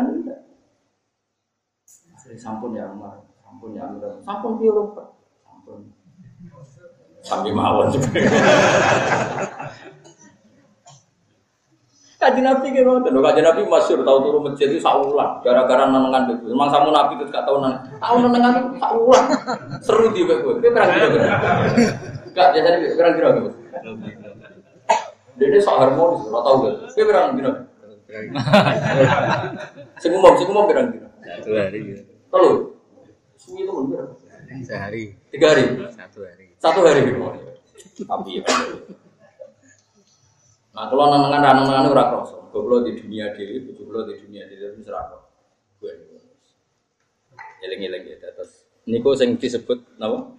Speaker 1: Sampun ya Umar. Sampun ya Amir. Sampun piye Pak? Sampun. Sampai mawon juga. Kaji Nabi gitu, dan kaji Nabi masyur tahu turun masjid itu saulan, gara-gara nenengan itu. Memang samu Nabi itu gak tahu nenengan, tahu nenengan itu saulan, seru di beku. Dia berang gitu, gak biasa dia berang gitu. Ini sok harmonis, lo tahu gak? Dia berang gitu. Singumum, singumum berang gitu. Satu hari. Telur. Suwi itu mundur. Sehari. Tiga hari. Satu hari. Satu hari. Tapi ya. Nah kalau nangan nangan ora kroso. Goblok di dunia diri, goblok di dunia diri itu serako. Gue eling-eling ya terus. Niku sing disebut napa?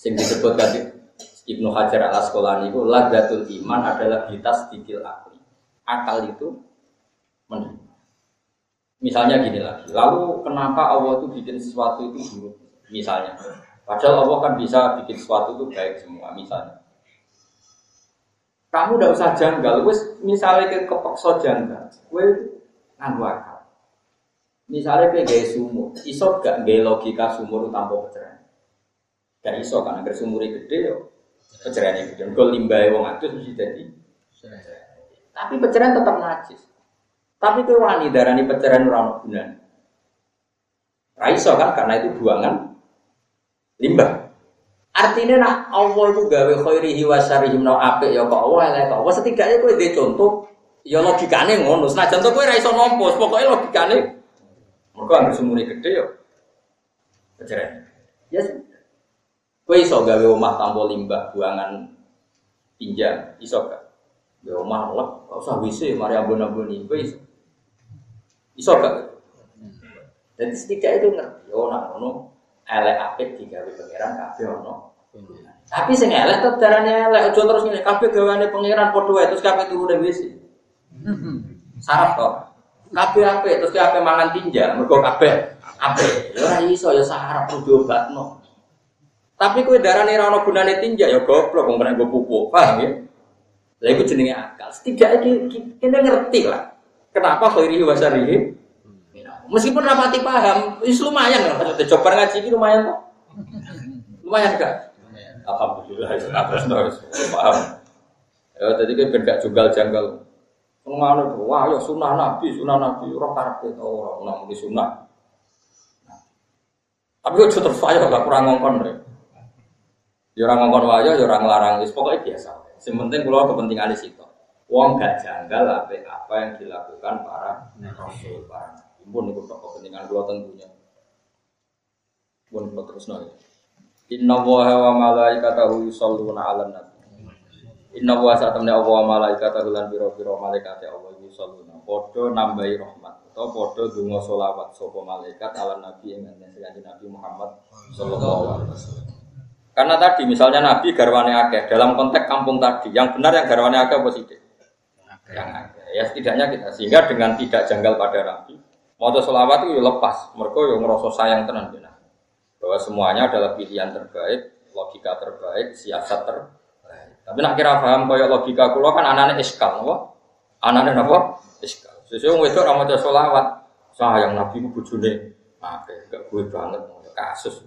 Speaker 1: Sing disebut tadi Ibnu Hajar al Asqalani itu ladatul iman adalah bitas dikil akli. Akal itu menerima. Misalnya gini lagi, lalu kenapa Allah itu bikin sesuatu itu buruk? Misalnya, padahal Allah kan bisa bikin sesuatu itu baik semua. Misalnya, kamu udah usah janggal, wes misalnya ke kepeksa janggal, gue nganggu akal. Misalnya kayak gaya sumur, iso gak gaya logika sumur tanpa pencerahan? Gak iso kan, agar sumurnya gede yo, pencerahannya gede. Gue limbah wong atus mesti jadi. Tapi pencerahan tetap najis. Tapi itu wani darani pencerahan ora ono gunane. Raiso kan karena itu buangan limbah. Artinya nak Allah itu gawe khairihi wa syarihi no apik ya kok Allah elek kok. Allah setidaknya kowe dhe contoh ya logikane ngono. Senajan to kowe ra iso nampa, pokoke logikane mergo anggere sumure gede ya. Pencerahan. Ya Kowe iso gawe omah tanpa limbah buangan pinjam, iso gak? Ya omah lek, usah WC mari abon-aboni, kowe iso. Iso gak? Dan setidaknya itu ngerti, oh nak ngono elek apik digawe pangeran kabeh ono. Tapi sing elek tetep darane elek aja terus ngene kabeh gawane pangeran padha wae terus kabeh turu WC. Sarap to. Kabeh apik terus kabeh mangan tinja mergo kabeh apik. Ya ora iso ya sarap kudu obatno. Tapi darane ora ono gunane tinja ya goblok wong kena go pupuk, paham ya? Lah iku jenenge akal. Setidaknya kita ngerti lah. Kenapa khairi wa syarrihi? Meskipun rapati paham, wis lumayan lah. Maksudnya coba ngaji ini lumayan kok. Lumayan gak? Alhamdulillah, terus terus paham. Ya tadi kan ben gak jugal janggal. Ngono tuh, wah ya sunnah nabi, sunnah nabi, orang karep itu orang nang di sunnah. Tapi kok terus saya gak kurang ngongkon deh. Ya orang ngongkon wajah, ya orang larang, pokoknya biasa. Yang penting kepentingan di situ. Wong gak janggal apa apa yang dilakukan para rasul, para pun itu kepentingan kalau tentunya. Pun terus nih. Inna wa malaikatahu yusalluna 'alan nabi. Inna wa satamne Allah wa malaikatahu lan biro-biro malaikat Allah yusalluna. Padha nambahi rahmat atau padha donga selawat sapa malaikat 'alan nabi ing Nabi Muhammad sallallahu alaihi wasallam. Karena tadi misalnya Nabi garwane akeh dalam konteks kampung tadi, yang benar yang garwane akeh apa? Yang akeh. Ya setidaknya kita sehingga dengan tidak janggal pada Nabi, mau selawat itu ya lepas, mereka yang ngerasa sayang tenan benar bahwa semuanya adalah pilihan terbaik, logika terbaik, siasat terbaik. Tapi nak kira paham kaya logika kulo kan anaknya iskal, apa? Anaknya apa? Iskal. Sesuai itu ramu solawat, sayang Nabi bujune, oke, gak gue banget, kasus.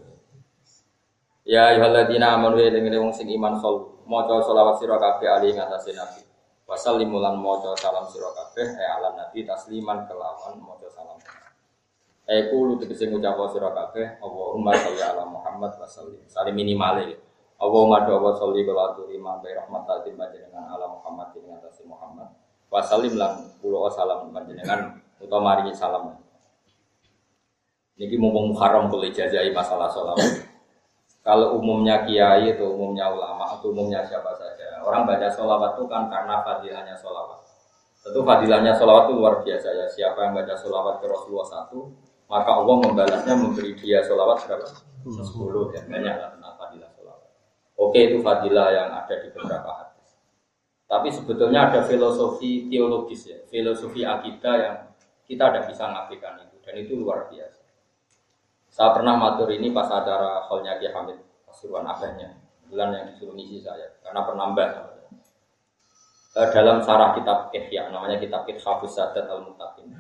Speaker 1: Ya ayyuhalladzina amanu ya dengan wong sing iman sol maca selawat sira kabeh ali ngatasi nabi. Wasallimulan maca salam sira kabeh e ala nabi tasliman kelawan maca salam. Eku lu tegese ngucap sira kabeh Allahumma sholli ala Muhammad wa sallim. Salim minimale. Allahumma do wa sholli wa turima bi rahmatil panjenengan ala Muhammad ing atas Muhammad. Wa sallim lan kula salam panjenengan utawa maringi salam. Niki mumpung Muharram kula jajahi masalah sholawat. Kalau umumnya kiai atau umumnya ulama atau umumnya siapa saja, orang baca sholawat itu kan karena fadilahnya sholawat. Tentu fadilahnya sholawat itu luar biasa ya. Siapa yang baca sholawat ke Rasulullah satu, maka Allah membalasnya memberi dia sholawat berapa? Sepuluh ya banyak lah tentang fadilah sholawat. Oke itu fadilah yang ada di beberapa hadis. Tapi sebetulnya ada filosofi teologis ya, filosofi akidah yang kita tidak bisa ngapikan itu dan itu luar biasa. Saya pernah matur ini pas acara hallnya Ki Hamid Pasuruan abahnya, bulan yang disuruh ngisi saya karena penambah eh, dalam sarah kitab Ihya namanya kitab Hafuz Sadat al Mutaqin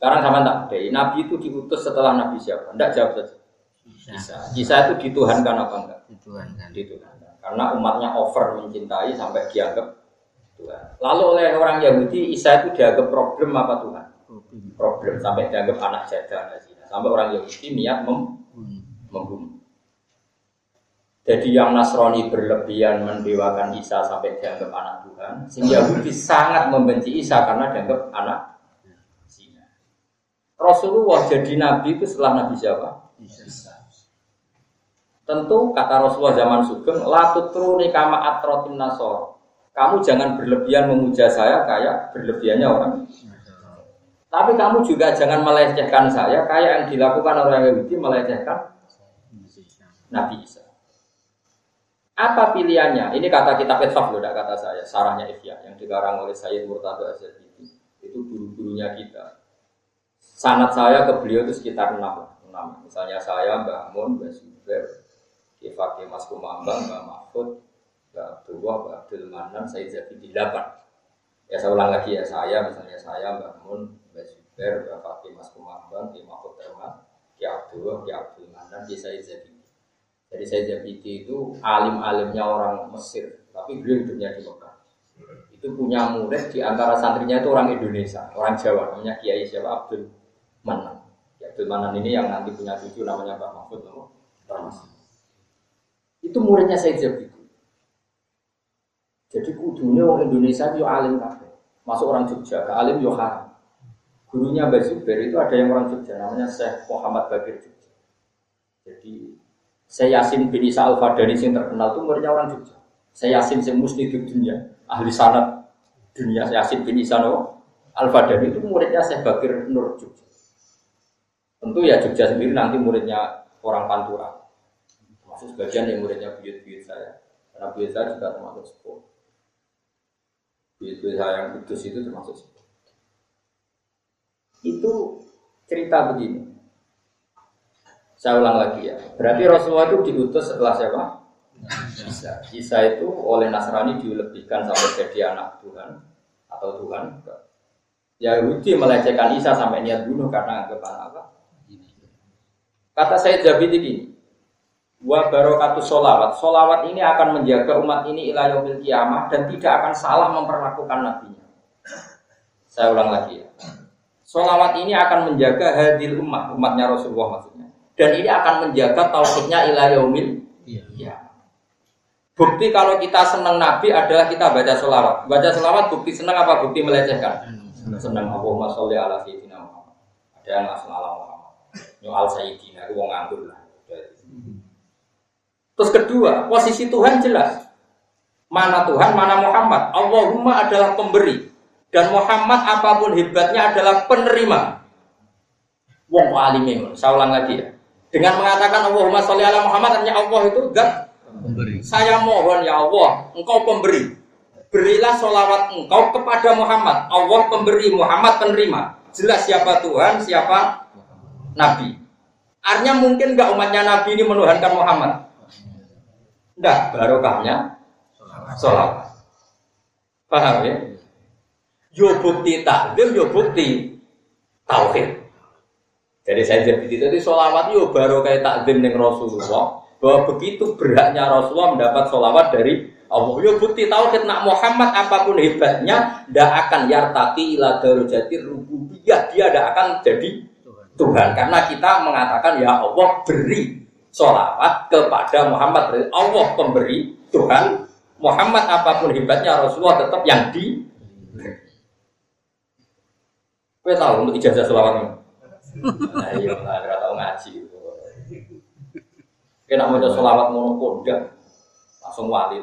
Speaker 1: sekarang sama tak deh, Nabi itu diutus setelah Nabi siapa? Tidak jawab saja. Bisa. Bisa itu dituhankan apa enggak? Dituhankan. Dituhankan. Karena umatnya over mencintai sampai dianggap Tuhan. Lalu oleh orang Yahudi Isa itu dianggap problem apa Tuhan? Problem sampai dianggap anak jadah. Sampai orang Yahudi niat mem membunuh. Jadi yang Nasrani berlebihan mendewakan Isa sampai dianggap anak Tuhan, sehingga Yahudi sangat membenci Isa karena dianggap anak Rasulullah jadi nabi itu setelah nabi siapa? Isa. Tentu kata Rasulullah zaman Sugeng, latut truni kama atrotin nasor. Kamu jangan berlebihan memuja saya kayak berlebihannya orang. Tapi kamu juga jangan melecehkan saya kayak yang dilakukan orang Yahudi melecehkan Nabi Isa. Apa pilihannya? Ini kata kitab Etsaf loh, kata saya. Sarahnya Ifya yang dikarang oleh Sayyid Murtado Asyadidi. Itu guru-gurunya kita sanat saya ke beliau itu sekitar enam, enam. Misalnya saya, Mbak Mun, Mbak Zubair, Kifaki Mas Kumambang, Mbak Mahfud, Mbak Abdullah, Mbak Abdul Manan, saya jadi di delapan. Ya saya ulang lagi ya saya, misalnya saya, Mbak Mun, Zubair, Mbak Fakih Mas Kumambang, Ki Mahfud Terma, Ki Abdullah, Ki Abdul Manan, Ki saya jadi. Jadi saya jadi itu alim-alimnya orang Mesir, tapi beliau hidupnya di Mekah. Itu punya murid di antara santrinya itu orang Indonesia, orang Jawa, namanya Kiai siapa Abdul Manan. Ya, Abdul Manan ini yang nanti punya cucu namanya Pak Mahfud no? Itu muridnya Said Jabir. Jadi kudunya orang Indonesia itu alim kabeh. Masuk orang Jogja, ke alim yo haram. Gurunya Mbak Zubair itu ada yang orang Jogja namanya Syekh Muhammad Bagir Jogja. Jadi saya Yasin bin Isa Al Fadani yang terkenal itu muridnya orang Jogja. Saya Yasin yang di dunia, ahli sanat dunia Yasin bin Isa Al Fadani itu muridnya Syekh Bagir Nur Jogja. Tentu ya Jogja sendiri nanti muridnya orang Pantura. Masuk sebagian yang muridnya buyut-buyut saya. Karena buyut saya juga termasuk sepuh. Buyut-buyut saya yang kudus itu termasuk sepuh. Itu cerita begini. Saya ulang lagi ya. Berarti Rasulullah itu diutus setelah siapa? Isa. Isa itu oleh Nasrani dilebihkan sampai jadi anak Tuhan atau Tuhan. Yahudi melecehkan Isa sampai niat bunuh karena anggapan apa? Kata saya Jabir ini, wa barokatu solawat. Solawat ini akan menjaga umat ini ila yaumil kiamah dan tidak akan salah memperlakukan nabinya. Saya ulang lagi ya. Solawat ini akan menjaga hadil umat, umatnya Rasulullah maksudnya. Dan ini akan menjaga tauhidnya ila yaumil iya. Bukti kalau kita senang Nabi adalah kita baca solawat. Baca solawat bukti senang apa bukti melecehkan? Senang Allahumma sholli ala sayyidina Muhammad. Ada yang langsung ala Nyual Sayyidina wong nganggur lah. Terus kedua, posisi Tuhan jelas. Mana Tuhan, mana Muhammad. Allahumma adalah pemberi. Dan Muhammad apa pun hebatnya adalah penerima. Wong kok alim Saya ulang lagi ya. Dengan mengatakan Allahumma sholli ala Muhammad artinya Allah itu zat pemberi. Saya mohon ya Allah, engkau pemberi. Berilah sholawat engkau kepada Muhammad. Allah pemberi, Muhammad penerima. Jelas siapa Tuhan, siapa Nabi. Artinya mungkin nggak umatnya Nabi ini menuhankan Muhammad? Enggak, barokahnya sholat. Paham ya? Yo bukti takdim, yo bukti tauhid. Jadi saya jadi itu sholawat yo baru kayak takdim dengan Rasulullah. Bahwa begitu beratnya Rasulullah mendapat sholawat dari Allah. Yo bukti tauhid nak Muhammad apa pun hebatnya tidak akan yartaki ila darujati rububiyah. Dia tidak akan jadi Tuhan. Karena kita mengatakan ya Allah beri sholawat kepada Muhammad. Allah pemberi Tuhan. Muhammad apa pun hebatnya Rasulullah tetap yang di Gue tahu untuk ijazah sholawat ini. Nah, iya, nggak tahu ngaji. Kena mau sholawat monopol, enggak langsung wali.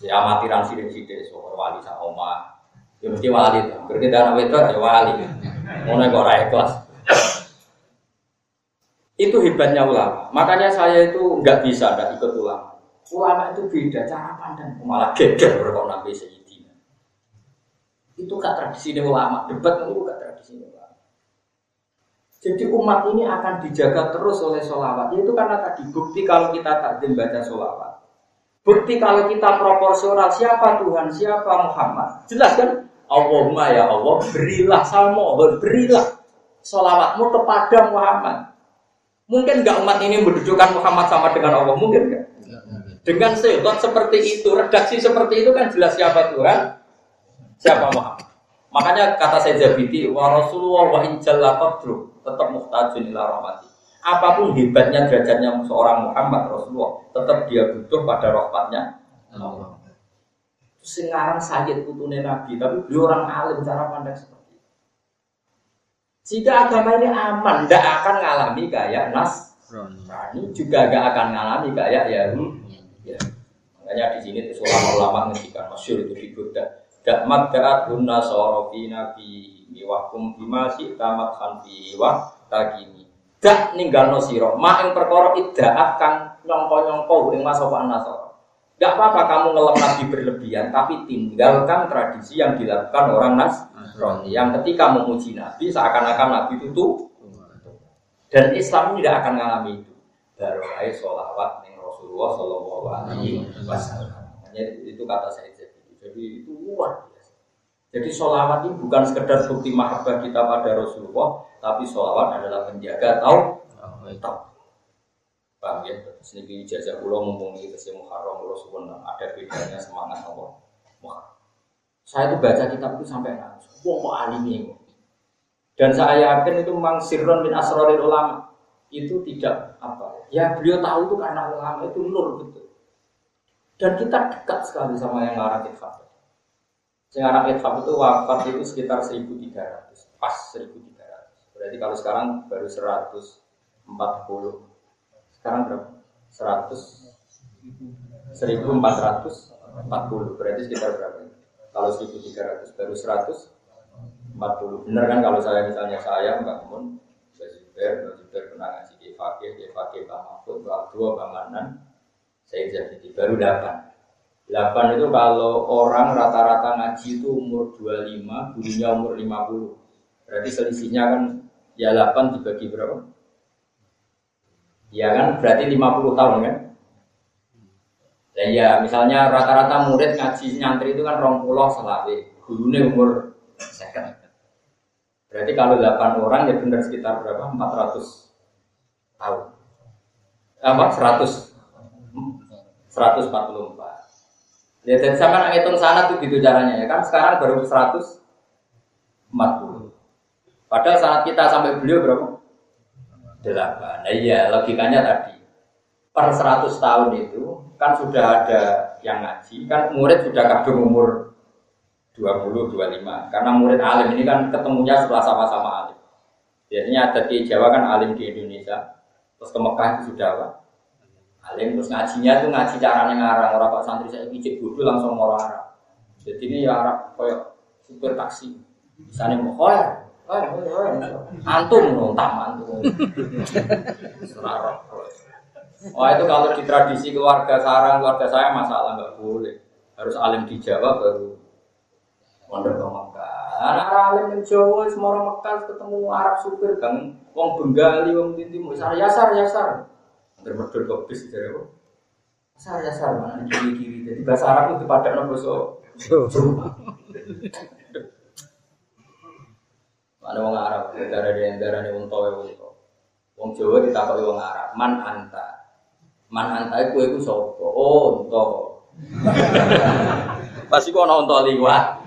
Speaker 1: Ya amatiran sidik-sidik, soal wali sama oma. Ya mesti wali. Berbeda anak wedok ya wali. Mau naik orang ikhlas. Itu hebatnya ulama. Makanya saya itu nggak bisa nggak ikut ulama. Ulama itu beda cara pandang. Malah geger Sayyidina. Itu gak tradisi ulama. Debat itu gak tradisi ulama. Jadi umat ini akan dijaga terus oleh sholawat. Itu karena tadi bukti kalau kita tak baca sholawat. Bukti kalau kita proporsional siapa Tuhan, siapa Muhammad. Jelas kan? Allahumma ya Allah, berilah sama, berilah sholawatmu kepada Muhammad. Mungkin nggak umat ini mendudukan Muhammad sama dengan Allah? Mungkin nggak? Dengan sehat seperti itu, redaksi seperti itu kan jelas siapa Tuhan, siapa Muhammad. Makanya kata saya Jabiti, wa Rasulullah wa injalla qadru, tetap muhtajun ila rahmati. Apa pun hebatnya derajatnya seorang Muhammad Rasulullah, tetap dia butuh pada rahmatnya Allah. Sekarang sakit putune Nabi, tapi beliau orang alim cara pandang seperti jika agama ini aman, tidak akan ngalami kayak nas. Nasrani juga gak akan ngalami kayak Yahudi. Ya. Makanya di sini ulama-ulama ngendikan masyur itu di. Dakmat da'at hunna sorofi nabi miwakum bima si tamat hanfi wah tagini. Dak ninggal no siro. Ma yang perkara iddaat kang nyongko-nyongko ing masofa nasoro. Gak apa-apa kamu ngelem nabi berlebihan, tapi tinggalkan tradisi yang dilakukan orang nas yang ketika memuji Nabi seakan-akan Nabi itu tuh dan Islam tidak akan mengalami itu baru aja sholawat nih Rasulullah Shallallahu Alaihi Wasallam itu kata saya jadi itu luar biasa. Jadi sholawat ini bukan sekedar bukti mahabbah kita pada Rasulullah tapi sholawat adalah penjaga tau tahu paham ya? Sini jajah pulau mumpung itu si Muharram Rasulullah ada bedanya semangat Allah. Muharram. Saya itu baca kitab itu sampai nangis. Wah, kok alim Dan saya yakin itu memang sirron bin asroril ulama. Itu tidak apa. Ya beliau tahu itu karena ulama itu nur betul dan kita dekat sekali sama yang ngarang kitab yang ngarang kitab itu wafat itu sekitar 1300 pas 1300 berarti kalau sekarang baru 140 sekarang berapa? 100 1440 berarti sekitar berapa kalau 1300 baru 140. Benar kan kalau saya misalnya saya Mbak Mun, Mbak Zubair, Mbak pernah ngaji di Fakih, di pakai Pak Mahfud, Pak dua banganan, saya jadi baru delapan. Delapan itu kalau orang rata-rata ngaji itu umur 25, gurunya umur 50. Berarti selisihnya kan ya 8 dibagi berapa? Ya kan berarti 50 tahun kan? Dan ya misalnya rata-rata murid ngaji nyantri itu kan rong pulau selawe, gurunya umur second. Berarti kalau 8 orang ya benar sekitar berapa? 400 tahun. Apa? 100 144. Ya, jadi sama nak ngitung sana tuh gitu caranya ya kan sekarang baru 140. Padahal saat kita sampai beliau berapa? Delapan. Nah iya logikanya tadi per 100 tahun itu kan sudah ada yang ngaji kan murid sudah kadung umur 20 25 karena murid alim ini kan ketemunya setelah sama-sama alim. Biasanya ada di Jawa kan alim di Indonesia. Terus ke Mekah itu sudah apa? Alim terus ngajinya tuh ngaji caranya ngarang orang pak santri saya ijek bodoh langsung mau Arab. Jadi ini ya Arab koyok super taksi. Misalnya mau koyok, antum nontam antum. Serarok. Oh itu kalau di tradisi keluarga sarang keluarga saya masalah nggak boleh. Harus alim di Jawa baru mondok ke Mekah. Anak alim di Jawa semua orang Mekah ketemu Arab supir kan, wong Bengali, wong Tinti, mau yasar yasar. Hampir medul kok bis dari apa? Saya asal mana kiri kiri. Jadi bahasa Arab itu pada nopo so. Mana wong Arab, darah di darah nih wong tawa wong tawa. Wong Jawa kita kau wong Arab, man anta, man anta itu itu sopo. Oh, unto. Pasti kau nonton liwat.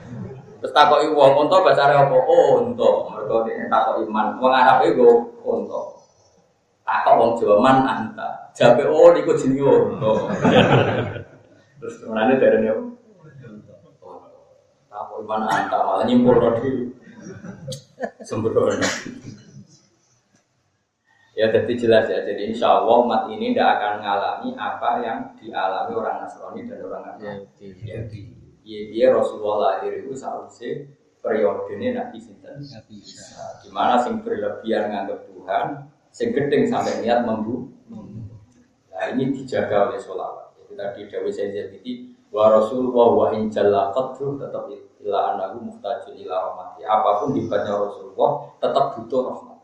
Speaker 1: Terus takoki wong unta bahasa Arab apa? Oh, unta. Mergo nek takoki man, wong Arab iku unta. Takok wong Jawa man anta. Jabe oh niku jenenge ono. Terus ke mana dari ini? Takok man anta malah nyimpul rodi. Sembrono. Ya jadi jelas ya. Jadi insya Allah umat ini tidak akan mengalami apa yang dialami orang Nasrani dan orang Yahudi. Yahudi. Iya, iya Rasulullah lahir itu seharusnya periode ini Nabi Sinten. Di mana sing berlebihan menganggap Tuhan, Sing gedeng sampai niat membu. Nah ini dijaga oleh sholawat. Jadi tadi Dawi saya jadi wa Rasulullah wa in jalla qadru tetap ila anahu muhtajun ila rahmati. Apa pun hebatnya Rasulullah tetap butuh rahmat.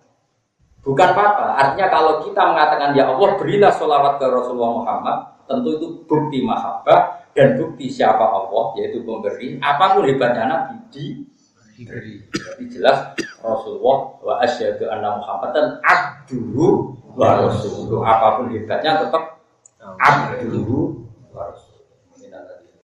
Speaker 1: Bukan apa-apa. Artinya kalau kita mengatakan ya Allah berilah sholawat ke Rasulullah Muhammad, tentu itu bukti mahabbah dan bukti siapa Allah yaitu pemberi. Apa pun hebatnya Nabi di diberi. Jadi jelas Rasulullah wa asyhadu anna Muhammadan abduhu wa rasuluhu. Apa pun hebatnya tetap abduhu